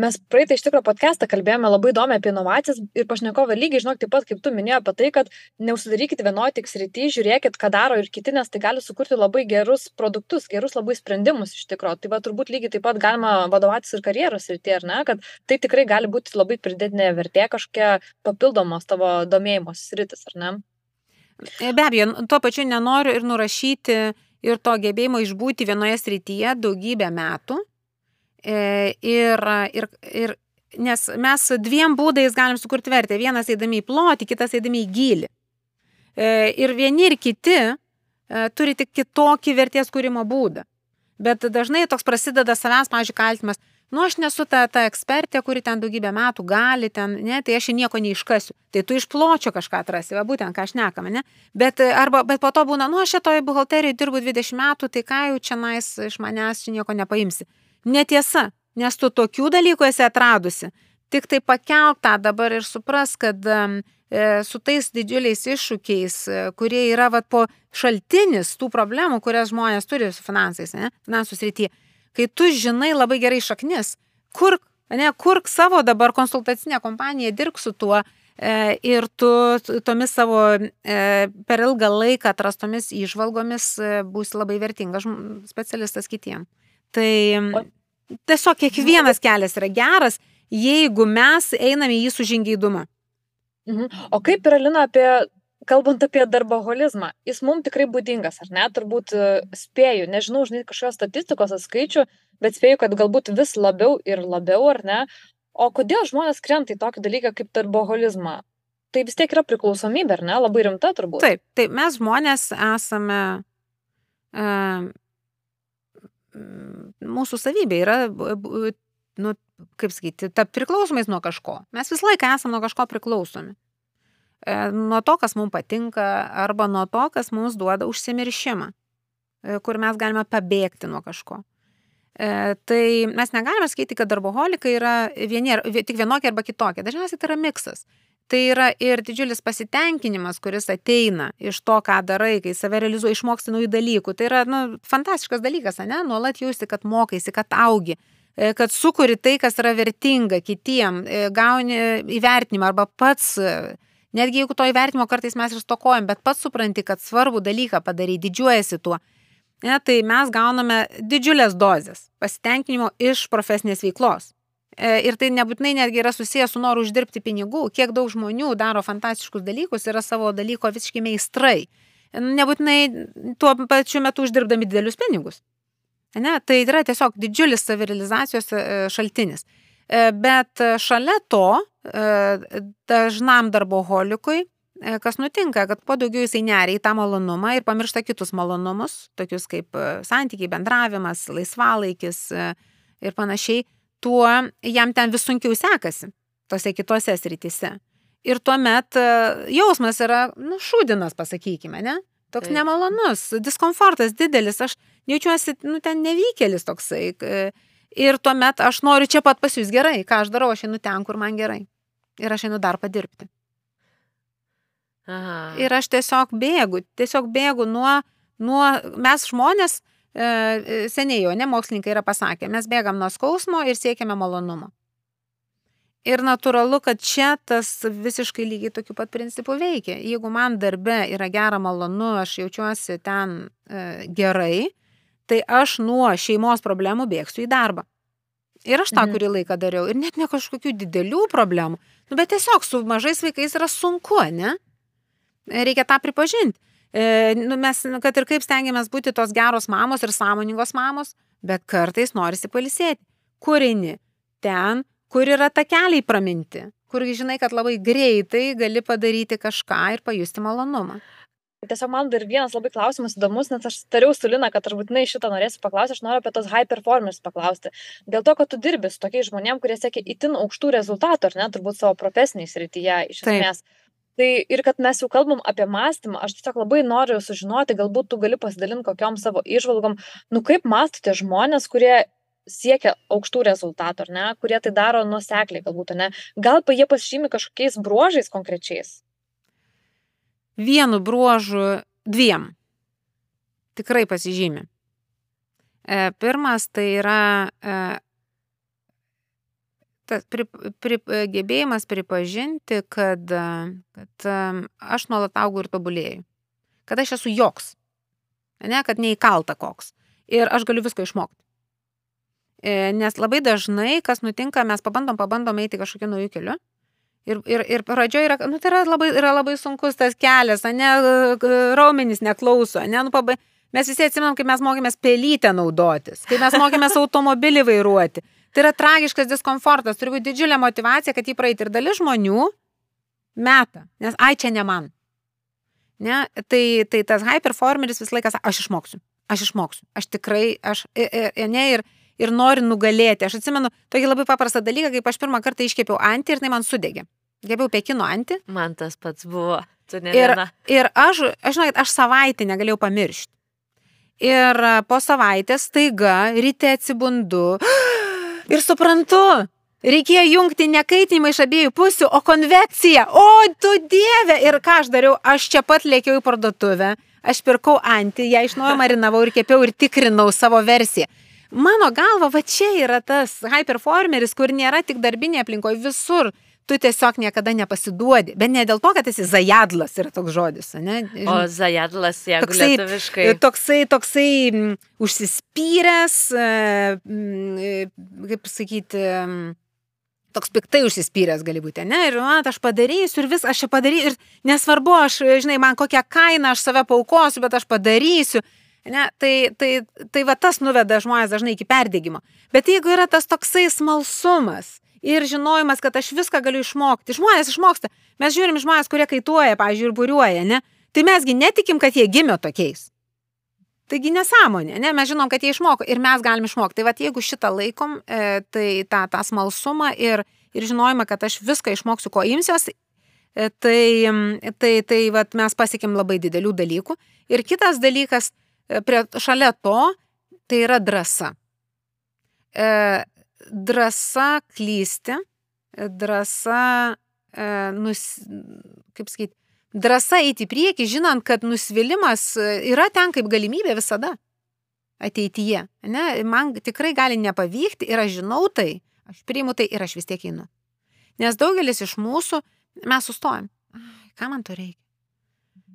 Mes praeitą iš tikrųjų podcastą kalbėjome labai įdomiai apie inovacijas ir pašnekovai lygiai, žinok, taip pat kaip tu minėjai apie tai, kad neusidarykit vienoje tik srity, žiūrėkit, ką daro ir kiti, nes tai gali sukurti labai gerus produktus, gerus labai sprendimus iš tikrųjų. Tai va turbūt lygiai taip pat galima vadovautis ir karjeros srity, ar ne, kad tai tikrai gali būti labai pridėtinė vertė kažkokia papildomos tavo domėjimos sritis, ar ne? E, be abejo, tuo pačiu nenoriu ir nurašyti ir to gebėjimo išbūti vienoje srityje daugybę metų ir, ir, ir, nes mes dviem būdais galim sukurti vertę. Vienas eidami į plotį, kitas eidami į gilį. E, ir vieni ir kiti e, turi tik kitokį vertės kūrimo būdą. Bet dažnai toks prasideda savęs, pavyzdžiui, kaltimas. Nu, aš nesu ta, ta ekspertė, kuri ten daugybę metų gali, ten, ne, tai aš nieko neiškasiu. Tai tu iš pločio kažką atrasi, va būtent ką aš nekame, ne? Bet, arba, bet po to būna, nu, aš šitoje buhalterijoje dirbu 20 metų, tai ką jau čia nais iš manęs čia nieko nepaimsi. Netiesa, nes tu tokių dalykų esi atradusi. Tik tai pakelk tą dabar ir supras, kad e, su tais didžiuliais iššūkiais, e, kurie yra vat, po šaltinis tų problemų, kurias žmonės turi su finansais, ne, finansų srityje, kai tu žinai labai gerai šaknis, kur, ne, kurk savo dabar konsultacinę kompaniją, dirbk su tuo, e, ir tu tomis savo per ilgą laiką atrastomis išvalgomis būsi labai vertingas specialistas kitiem. Tai tiesiog kiekvienas kelias yra geras, jeigu mes einame į jį su žingeidumu. Mhm. O kaip yra Lina apie, kalbant apie darboholizmą, jis mums tikrai būdingas, ar ne? Turbūt e, spėju, nežinau, žinai, kažkokios statistikos skaičių, bet spėju, kad galbūt vis labiau ir labiau, ar ne? O kodėl žmonės krenta į tokį dalyką kaip darboholizmą? Tai vis tiek yra priklausomybė, ar ne? Labai rimta turbūt. Taip, taip, mes žmonės esame uh, mūsų savybė yra, nu, kaip sakyti, ta priklausomais nuo kažko. Mes visą laiką esame nuo kažko priklausomi. E, nuo to, kas mums patinka, arba nuo to, kas mums duoda užsimiršimą, e, kur mes galime pabėgti nuo kažko. E, tai mes negalime sakyti, kad darboholikai yra vieni, tik vienokie arba kitokie. Dažniausiai tai yra miksas. Tai yra ir didžiulis pasitenkinimas, kuris ateina iš to, ką darai, kai save realizuoji, išmoksti naujų dalykų. Tai yra nu, fantastiškas dalykas, ne? Nuolat jausti, kad mokaisi, kad augi, e, kad sukuri tai, kas yra vertinga kitiem, e, gauni įvertinimą arba pats, e, netgi jeigu to įvertinimo kartais mes ir stokojam, bet pats supranti, kad svarbų dalyką padarai, didžiuojasi tuo. ne, tai mes gauname didžiulės dozes pasitenkinimo iš profesinės veiklos. E, ir tai nebūtinai netgi yra susijęs su noru uždirbti pinigų. Kiek daug žmonių daro fantastiškus dalykus, yra savo dalyko visiškai meistrai. Nebūtinai tuo pačiu metu uždirbdami didelius pinigus. Ne, tai yra tiesiog didžiulis savirealizacijos e, šaltinis. E, bet šalia to dažnam darboholikui kas nutinka, kad kuo daugiau jisai neria į tą malonumą ir pamiršta kitus malonumus, tokius kaip santykiai, bendravimas, laisvalaikis ir panašiai, tuo jam ten vis sunkiau sekasi tose kitose srityse. Ir tuomet jausmas yra, nu, šūdinas, pasakykime, ne? Toks Taip. nemalonus, diskomfortas didelis, aš jaučiuosi, nu, ten nevykėlis toksai. Ir tuomet aš noriu čia pat pas jūs gerai, ką aš darau, aš einu ten, kur man gerai. Ir aš einu dar padirbti. Aha. Ir aš tiesiog bėgu, tiesiog bėgu nuo, nuo mes žmonės, e, e, seniai jau, ne mokslininkai yra pasakę, mes bėgam nuo skausmo ir siekiame malonumo. Ir natūralu, kad čia tas visiškai lygiai tokiu pat principu veikia. Jeigu man darbe yra gera malonu, aš jaučiuosi ten e, gerai, tai aš nuo šeimos problemų bėgsiu į darbą. Ir aš tą mhm. kurį laiką dariau. Ir net ne kažkokių didelių problemų. Nu, bet tiesiog su mažais vaikais yra sunku, ne? Reikia tą pripažinti. E, nu, mes, nu, kad ir kaip stengiamės būti tos geros mamos ir sąmoningos mamos, bet kartais norisi palisėti. Kur eini? Ten, kur yra takeliai praminti, kur žinai, kad labai greitai gali padaryti kažką ir pajusti malonumą. Tiesiog man dar vienas labai klausimas įdomus, nes aš tariau su Lina, kad aš būtinai šitą norėsiu paklausti, aš noriu apie tos high performers paklausti. Dėl to, kad tu dirbi su tokiais žmonėmis, kurie siekia itin aukštų rezultatų, ar ne, turbūt savo profesiniai srityje iš esmės. Taip tai ir kad mes jau kalbam apie mąstymą aš tiesiog labai noriu sužinoti galbūt tu gali pasidalint kokiom savo įžvalgom. Nu kaip mąsto tie žmonės kurie siekia aukštų rezultatų ar ne? Kurie tai daro nuosekliai galbūt ar ne? Gal jie pasižymi kažkokiais bruožais konkrečiais? Vienu bruožu dviem. Tikrai pasižymi. E, pirmas tai yra e, tas pri, pri, gebėjimas pripažinti, kad, kad aš nuolat augu ir tobulėju. Kad aš esu joks. Ne, kad neįkalta koks. Ir aš galiu visko išmokti. E, nes labai dažnai, kas nutinka, mes pabandom, pabandom eiti kažkokiu naujų keliu. Ir, ir, ir pradžioje yra, nu, tai yra labai, yra labai sunkus tas kelias, ne, raumenys neklauso, ne, nu, pabai. Mes visi atsimenam, kaip mes mokėmės pelytę naudotis, kaip mes mokėmės automobilį vairuoti. Tai yra tragiškas diskomfortas, turi būti didžiulė motivacija, kad jį praeiti. Ir dalis žmonių meta, nes ai čia ne man. Ne? Tai, tai tas high performeris visą laiką sako, aš išmoksiu, aš išmoksiu, aš tikrai, aš, ne, ir, ir noriu nugalėti. Aš atsimenu tokį labai paprastą dalyką, kaip aš pirmą kartą iškepiau antį ir tai man sudegė. Kepiau Pekino antį. Man tas pats buvo. Ir, ir aš, aš žinau, aš savaitę negalėjau pamiršti. Ir po savaitės staiga ryte atsibundu. Ir suprantu, reikėjo jungti ne kaitinimą iš abiejų pusių, o konvekciją. O, tu dieve! Ir ką aš dariau? Aš čia pat lėkiau į parduotuvę, aš pirkau antį, ją iš naujo marinavau ir kepiau ir tikrinau savo versiją. Mano galva, va čia yra tas high performeris, kur nėra tik darbinė aplinkoje, visur tu tiesiog niekada nepasiduodi. Bet ne dėl to, kad esi zajadlas yra toks žodis, ne? O zajadlas, jeigu toksai, lietuviškai. Toksai, toksai m, užsispyręs, m, kaip sakyti, m, toks piktai užsispyręs gali būti, ne? Ir man, aš padarysiu ir vis, aš čia padarysiu. Ir nesvarbu, aš, žinai, man kokią kainą aš save paukosiu, bet aš padarysiu. Ne, tai, tai, tai va tas nuveda žmonės dažnai iki perdėgymo. Bet jeigu yra tas toksai smalsumas, ir žinojimas, kad aš viską galiu išmokti. Žmonės išmoksta. Mes žiūrim žmonės, kurie kaituoja, pavyzdžiui, ir būriuoja, ne? Tai mesgi netikim, kad jie gimė tokiais. Taigi nesąmonė, ne? Mes žinom, kad jie išmoko ir mes galim išmokti. Tai va, jeigu šitą laikom, e, tai tą, tą smalsumą ir, ir žinojimą, kad aš viską išmoksiu, ko imsiuosi, e, tai, tai, tai va, mes pasiekėm labai didelių dalykų. Ir kitas dalykas, e, prie, šalia to, tai yra drąsa. E, drąsa klysti, drąsa, e, nus, kaip sakyti, drąsa eiti į priekį, žinant, kad nusvilimas e, yra ten kaip galimybė visada ateityje. Ne? Man tikrai gali nepavykti ir aš žinau tai, aš priimu tai ir aš vis tiek einu. Nes daugelis iš mūsų mes sustojam. Ką man to reikia?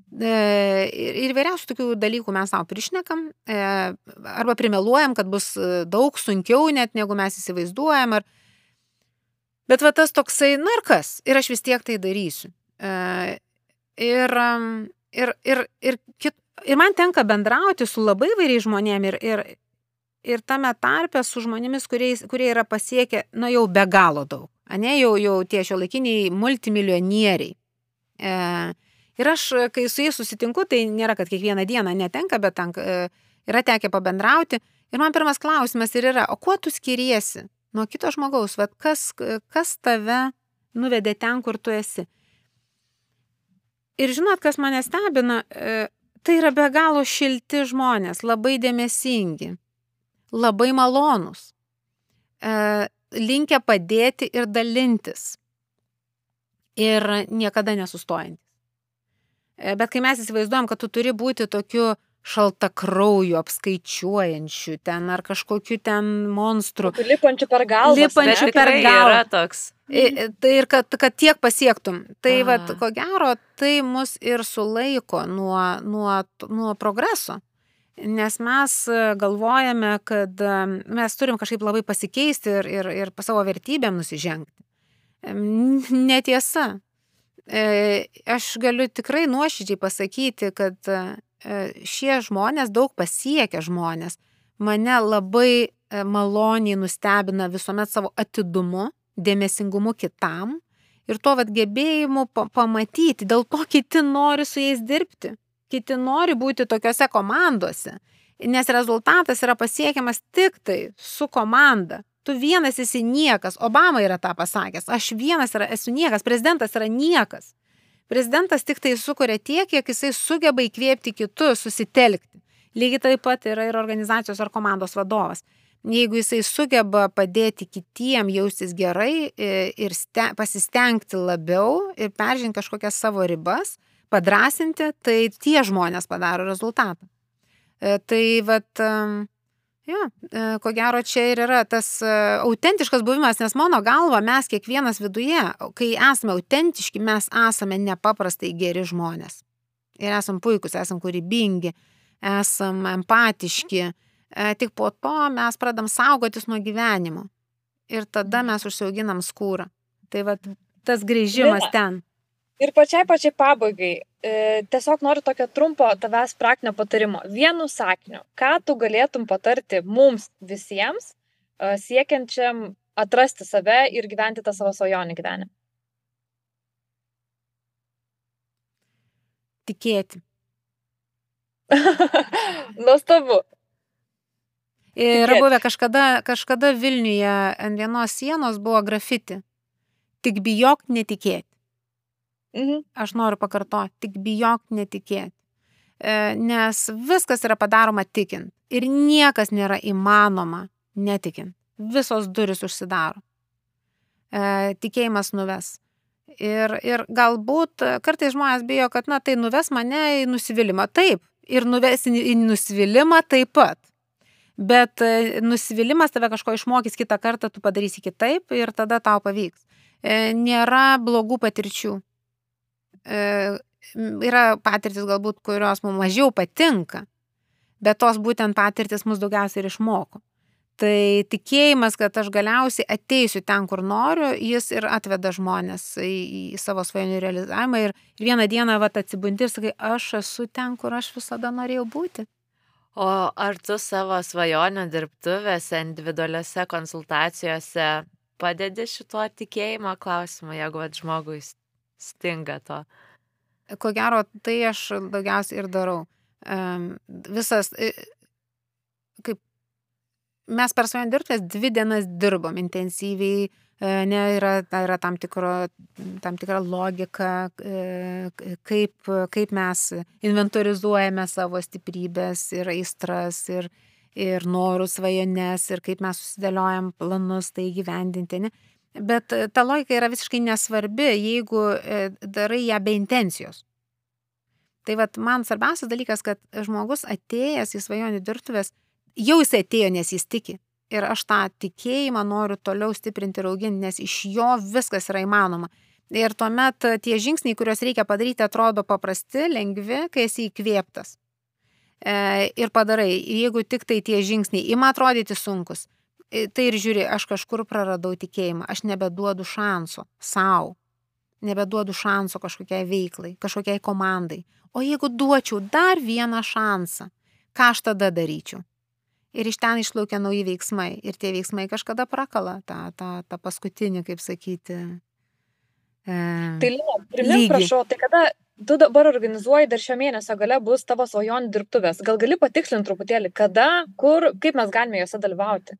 Ir, ir vairiausių tokių dalykų mes savo prišnekam, arba primeluojam, kad bus daug sunkiau net negu mes įsivaizduojam. Ar... Bet va tas toksai, na ir kas, ir aš vis tiek tai darysiu. Ir, ir, ir, ir, kit, ir man tenka bendrauti su labai vairiais žmonėmis ir, ir, ir tame tarpe su žmonėmis, kuriais, kurie yra pasiekę, na jau be galo daug. Ane, jau, jau tie šio laikiniai multimilijonieriai. E, Ir aš, kai su jais susitinku, tai nėra, kad kiekvieną dieną netenka, bet tenka, e, yra tekę pabendrauti. Ir man pirmas klausimas ir yra, o kuo tu skiriesi nuo kito žmogaus, Vat kas, kas tave nuvedė ten, kur tu esi. Ir žinot, kas mane stebina, e, tai yra be galo šilti žmonės, labai dėmesingi, labai malonūs, e, linkia padėti ir dalintis. Ir niekada nesustojantys. E, bet kai mes įsivaizduojam, kad tu turi būti tokiu šaltakrauju, apskaičiuojančiu ten ar kažkokiu ten monstru. Lipančiu per galvą. Lipančiu per galvą. toks. Tai ir kad, kad tiek pasiektum. Tai vad, ko gero, tai mus ir sulaiko nuo, nuo, nuo progreso. Nes mes galvojame, kad mes turim kažkaip labai pasikeisti ir, ir, ir savo vertybėm nusižengti. Netiesa. Aš galiu tikrai nuoširdžiai pasakyti, kad e, šie žmonės, daug pasiekę žmonės, mane labai e, maloniai nustebina visuomet savo atidumu, dėmesingumu kitam ir to vad gebėjimu pamatyti, dėl to kiti nori su jais dirbti, kiti nori būti tokiuose komanduose, nes rezultatas yra pasiekiamas tik tai su komanda tu vienas esi niekas. Obama yra tą pasakęs. Aš vienas yra, esu niekas. Prezidentas yra niekas. Prezidentas tik tai sukuria tiek, kiek jisai sugeba įkvėpti kitus, susitelkti. Lygiai taip pat yra ir organizacijos ar komandos vadovas. Jeigu jisai sugeba padėti kitiem jaustis gerai e, ir ste, pasistengti labiau ir peržengti kažkokias savo ribas, padrasinti, tai tie žmonės padaro rezultatą. E, tai vad, Jo, e, ko gero čia ir yra tas e, autentiškas buvimas, nes mano galva mes kiekvienas viduje, kai esame autentiški, mes esame nepaprastai geri žmonės. Ir esam puikus, esam kūrybingi, esam empatiški. E, tik po to mes pradam saugotis nuo gyvenimo. Ir tada mes užsiauginam skūrą. Tai va tas grįžimas ten. Ir pačiai pačiai pabaigai, e, tiesiog noriu tokio trumpo tavęs praktinio patarimo. Vienu sakiniu, ką tu galėtum patarti mums visiems, e, siekiančiam atrasti save ir gyventi tą savo svajonį gyvenimą? Tikėti. Nuostabu. Yra buvę kažkada, kažkada Vilniuje ant vienos sienos buvo grafiti. Tik bijok netikėti. Mhm. Aš noriu pakartoti, tik bijok netikėti. E, nes viskas yra padaroma tikint ir niekas nėra įmanoma netikint. Visos duris užsidaro. E, tikėjimas nuves. Ir, ir galbūt kartais žmonės bijo, kad, na, tai nuves mane į nusivylimą. Taip, ir nuves į nusivylimą taip pat. Bet e, nusivylimas tave kažko išmokys kitą kartą, tu padarysi kitaip ir tada tau pavyks. Nėra blogų patirčių yra patirtis galbūt, kurios mums mažiau patinka, bet tos būtent patirtis mus daugiausiai ir išmoko. Tai tikėjimas, kad aš galiausiai ateisiu ten, kur noriu, jis ir atveda žmonės į, į savo svajonių realizavimą ir, vieną dieną vat, atsibundi ir sakai, aš esu ten, kur aš visada norėjau būti. O ar tu savo svajonių dirbtuvėse, individualiuose konsultacijose padedi šituo tikėjimo klausimu, jeigu vat, žmogui stinga to? Ko gero, tai aš daugiausiai ir darau. Visas, kaip mes per svajonių dirbtuvės dvi dienas dirbom intensyviai, e, ne, yra, yra tam, tikro, tam tikra logika, e, kaip, kaip mes inventorizuojame savo stiprybės ir aistras ir, ir norus svajones ir kaip mes susidėliojam planus tai gyvendinti. Ne? Bet e, ta logika yra visiškai nesvarbi, jeigu e, darai ją be intencijos. Tai vad man svarbiausias dalykas, kad žmogus atėjęs į svajonių dirbtuvės, jau jis atėjo, nes jis tiki. Ir aš tą tikėjimą noriu toliau stiprinti ir auginti, nes iš jo viskas yra įmanoma. Ir tuomet tie žingsniai, kuriuos reikia padaryti, atrodo paprasti, lengvi, kai esi įkvėptas. E, ir padarai, jeigu tik tai tie žingsniai ima atrodyti sunkus, e, tai ir žiūri, aš kažkur praradau tikėjimą, aš nebeduodu šansų savo, nebeduodu šansų kažkokiai veiklai, kažkokiai komandai. O jeigu duočiau dar vieną šansą, ką aš tada daryčiau? Ir iš ten išplaukia nauji veiksmai. Ir tie veiksmai kažkada prakala tą, tą, tą paskutinį, kaip sakyti. E, tai, Lina, primink, prašau, tai kada tu dabar organizuoji dar šio mėnesio gale bus tavo svajonių dirbtuvės. Gal gali patikslinti truputėlį, kada, kur, kaip mes galime juose dalyvauti?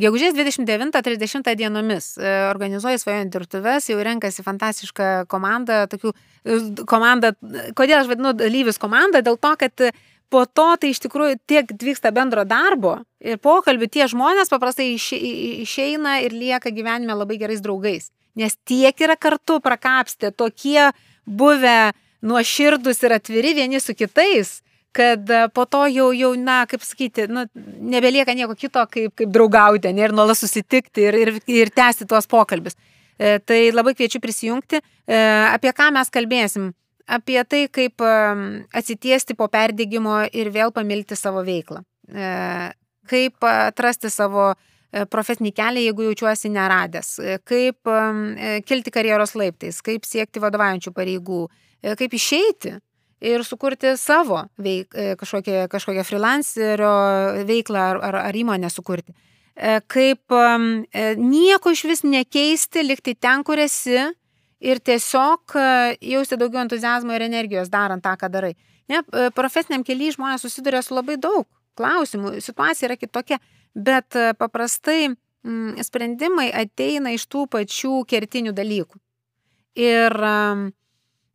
Gegužės 29-30 dienomis e, organizuoja svajonių dirbtuves, jau renkasi fantastiška komanda, tokių e, komanda, kodėl aš vadinu dalyvius komanda, dėl to, kad po to tai iš tikrųjų tiek vyksta bendro darbo ir pokalbių, tie žmonės paprastai išeina ir lieka gyvenime labai gerais draugais. Nes tiek yra kartu prakapstę, tokie buvę nuoširdus ir atviri vieni su kitais, kad e, po to jau, jau na, kaip sakyti, nu, nebelieka nieko kito, kaip, kaip draugauti ne, ir nuolat susitikti ir, ir, ir tęsti tuos pokalbius. E, tai labai kviečiu prisijungti. E, apie ką mes kalbėsim? Apie tai, kaip e, atsitiesti po perdėgymo ir vėl pamilti savo veiklą. E, kaip atrasti savo e, profesinį kelią, jeigu jaučiuosi neradęs, kaip kilti karjeros laiptais, kaip siekti vadovaujančių pareigų, kaip išeiti ir sukurti savo veik, e, kažkokią, kažkokią freelancerio veiklą ar, ar, ar įmonę sukurti. E, kaip e, nieko iš vis nekeisti, likti ten, kur esi ir tiesiog jausti daugiau entuzijazmo ir energijos darant tą, ką darai. Ne, profesiniam keliui žmonės susiduria su labai daug klausimų, situacija yra kitokia, bet paprastai sprendimai ateina iš tų pačių kertinių dalykų. Ir um,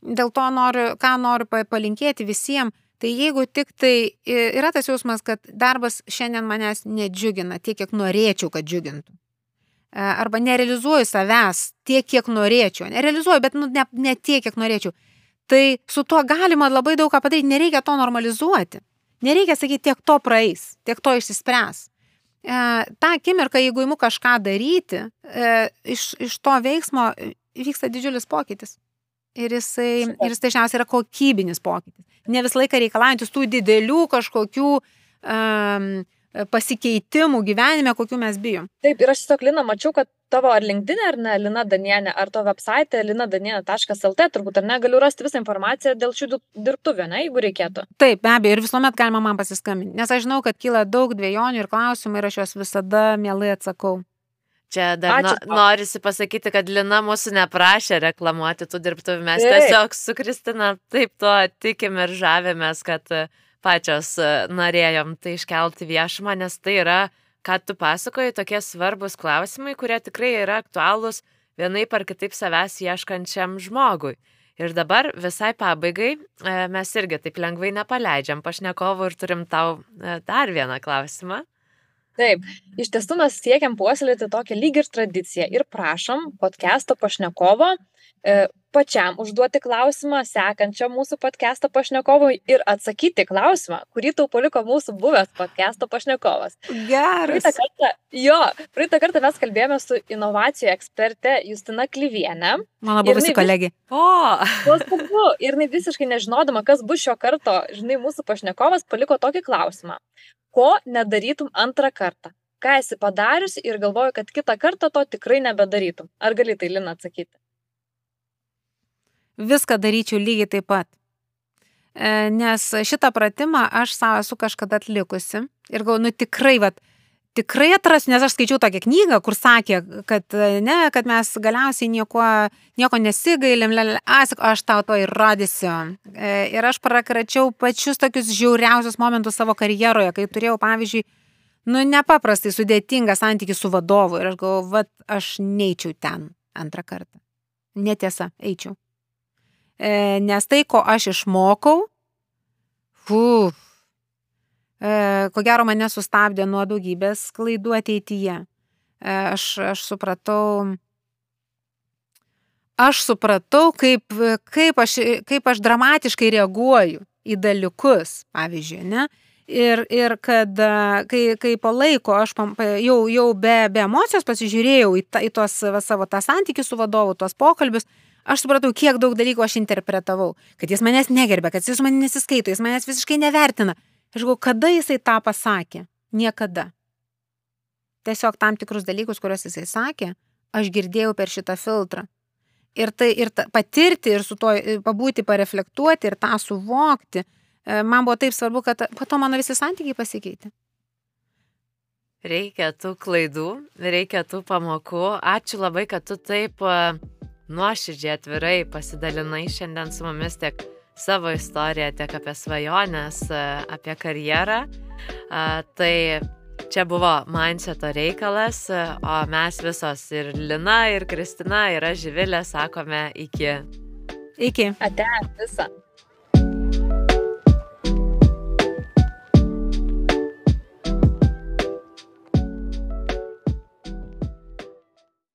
Dėl to noriu, ką noriu palinkėti visiems, tai jeigu tik tai yra tas jausmas, kad darbas šiandien manęs nedžiugina tiek, kiek norėčiau, kad džiugintų. E, arba nerealizuoju savęs tiek, kiek norėčiau. Nerealizuoju, bet nu, ne, ne tiek, kiek norėčiau. Tai su tuo galima labai daug ką padaryti, nereikia to normalizuoti. Nereikia sakyti, tiek to praeis, tiek to išsispręs. E, tą akimirką, jeigu įimu kažką daryti, e, iš, iš to veiksmo vyksta didžiulis pokytis. Ir jisai, ir jis dažniausiai yra kokybinis pokytis. Ne visą laiką reikalaujantis tų didelių kažkokių um, pasikeitimų gyvenime, kokių mes bijom. Taip, ir aš tiesiog, Lina, mačiau, kad tavo ar LinkedIn, ar ne, Lina Danienė, ar to website, linadanienė.lt, turbūt, ar ne, galiu rasti visą informaciją dėl šių dirbtuvių, ne, jeigu reikėtų. Taip, be abejo, ir visuomet galima man pasiskambinti, nes aš žinau, kad kyla daug dviejonių ir klausimų ir aš juos visada mielai atsakau. Čia dar Ačiū. no, norisi pasakyti, kad Lina mūsų neprašė reklamuoti tų dirbtuvių. Mes taip. tiesiog su Kristina taip to tikim ir žavėmės, kad e, pačios e, norėjom tai iškelti viešumą, nes tai yra, ką tu pasakoji, tokie svarbus klausimai, kurie tikrai yra aktualūs vienaip ar kitaip savęs ieškančiam žmogui. Ir dabar visai pabaigai e, mes irgi taip lengvai nepaleidžiam pašnekovų ir turim tau dar vieną klausimą. Taip, iš tiesų mes siekiam puoselėti tokią lyg ir tradiciją ir prašom podcast'o pašnekovo e, pačiam užduoti klausimą sekančiam mūsų podcast'o pašnekovui ir atsakyti klausimą, kurį tau paliko mūsų buvęs podcast'o pašnekovas. Geras. Praeitą kartą, jo, praeitą kartą mes kalbėjome su inovacijų eksperte Justina Klyvienė. Mano buvusi kolegė. O. Nuostabu. Ir jinai visiškai nežinodama, kas bus šio karto, žinai, mūsų pašnekovas paliko tokį klausimą ko nedarytum antrą kartą ką esi padariusi ir galvoju, kad kitą kartą to tikrai nebedarytum. Ar gali tai, Lina, atsakyti? Viską daryčiau lygiai taip pat. E, nes šitą pratimą aš savo esu kažkada atlikusi ir galvoju, nu tikrai, vat, tikrai atrasiu, nes aš skaičiau tokią knygą, kur sakė, kad, ne, kad mes galiausiai nieko, nieko nesigailim, aš, aš tau to įrodysiu. E, ir aš prakračiau pačius tokius žiauriausius momentus savo karjeroje, kai turėjau, pavyzdžiui, nu, nepaprastai sudėtingą santykių su vadovu ir aš galvoju, va, aš neičiau ten antrą kartą. Netiesa, eičiau. E, nes tai, ko aš išmokau, uf, ko gero mane sustabdė nuo daugybės klaidų ateityje. E, aš, aš supratau, aš supratau, kaip, kaip, aš, kaip aš dramatiškai reaguoju į dalykus, pavyzdžiui, ne? Ir, ir kad kai, kai po laiko aš jau, jau be, be emocijos pasižiūrėjau į, ta, į tos va, savo tą santykį su vadovu, tos pokalbius, aš supratau, kiek daug dalykų aš interpretavau, kad jis manęs negerbė, kad jis manęs nesiskaito, jis manęs visiškai nevertina. Aš galvoju, kada jisai tą pasakė? Niekada. Tiesiog tam tikrus dalykus, kuriuos jisai sakė, aš girdėjau per šitą filtrą. Ir, tai, ir ta, patirti, ir su to pabūti, pareflektuoti, ir tą suvokti, e, man buvo taip svarbu, kad po to mano visi santykiai pasikeitė. Reikia tų klaidų, reikia tų pamokų. Ačiū labai, kad tu taip nuoširdžiai atvirai pasidalinai šiandien su mumis tiek savo istoriją, tiek apie svajonės, apie karjerą. Tai čia buvo Mindseto reikalas, o mes visos ir Lina, ir Kristina, ir aš Živilė sakome iki. Iki. Ate, visą.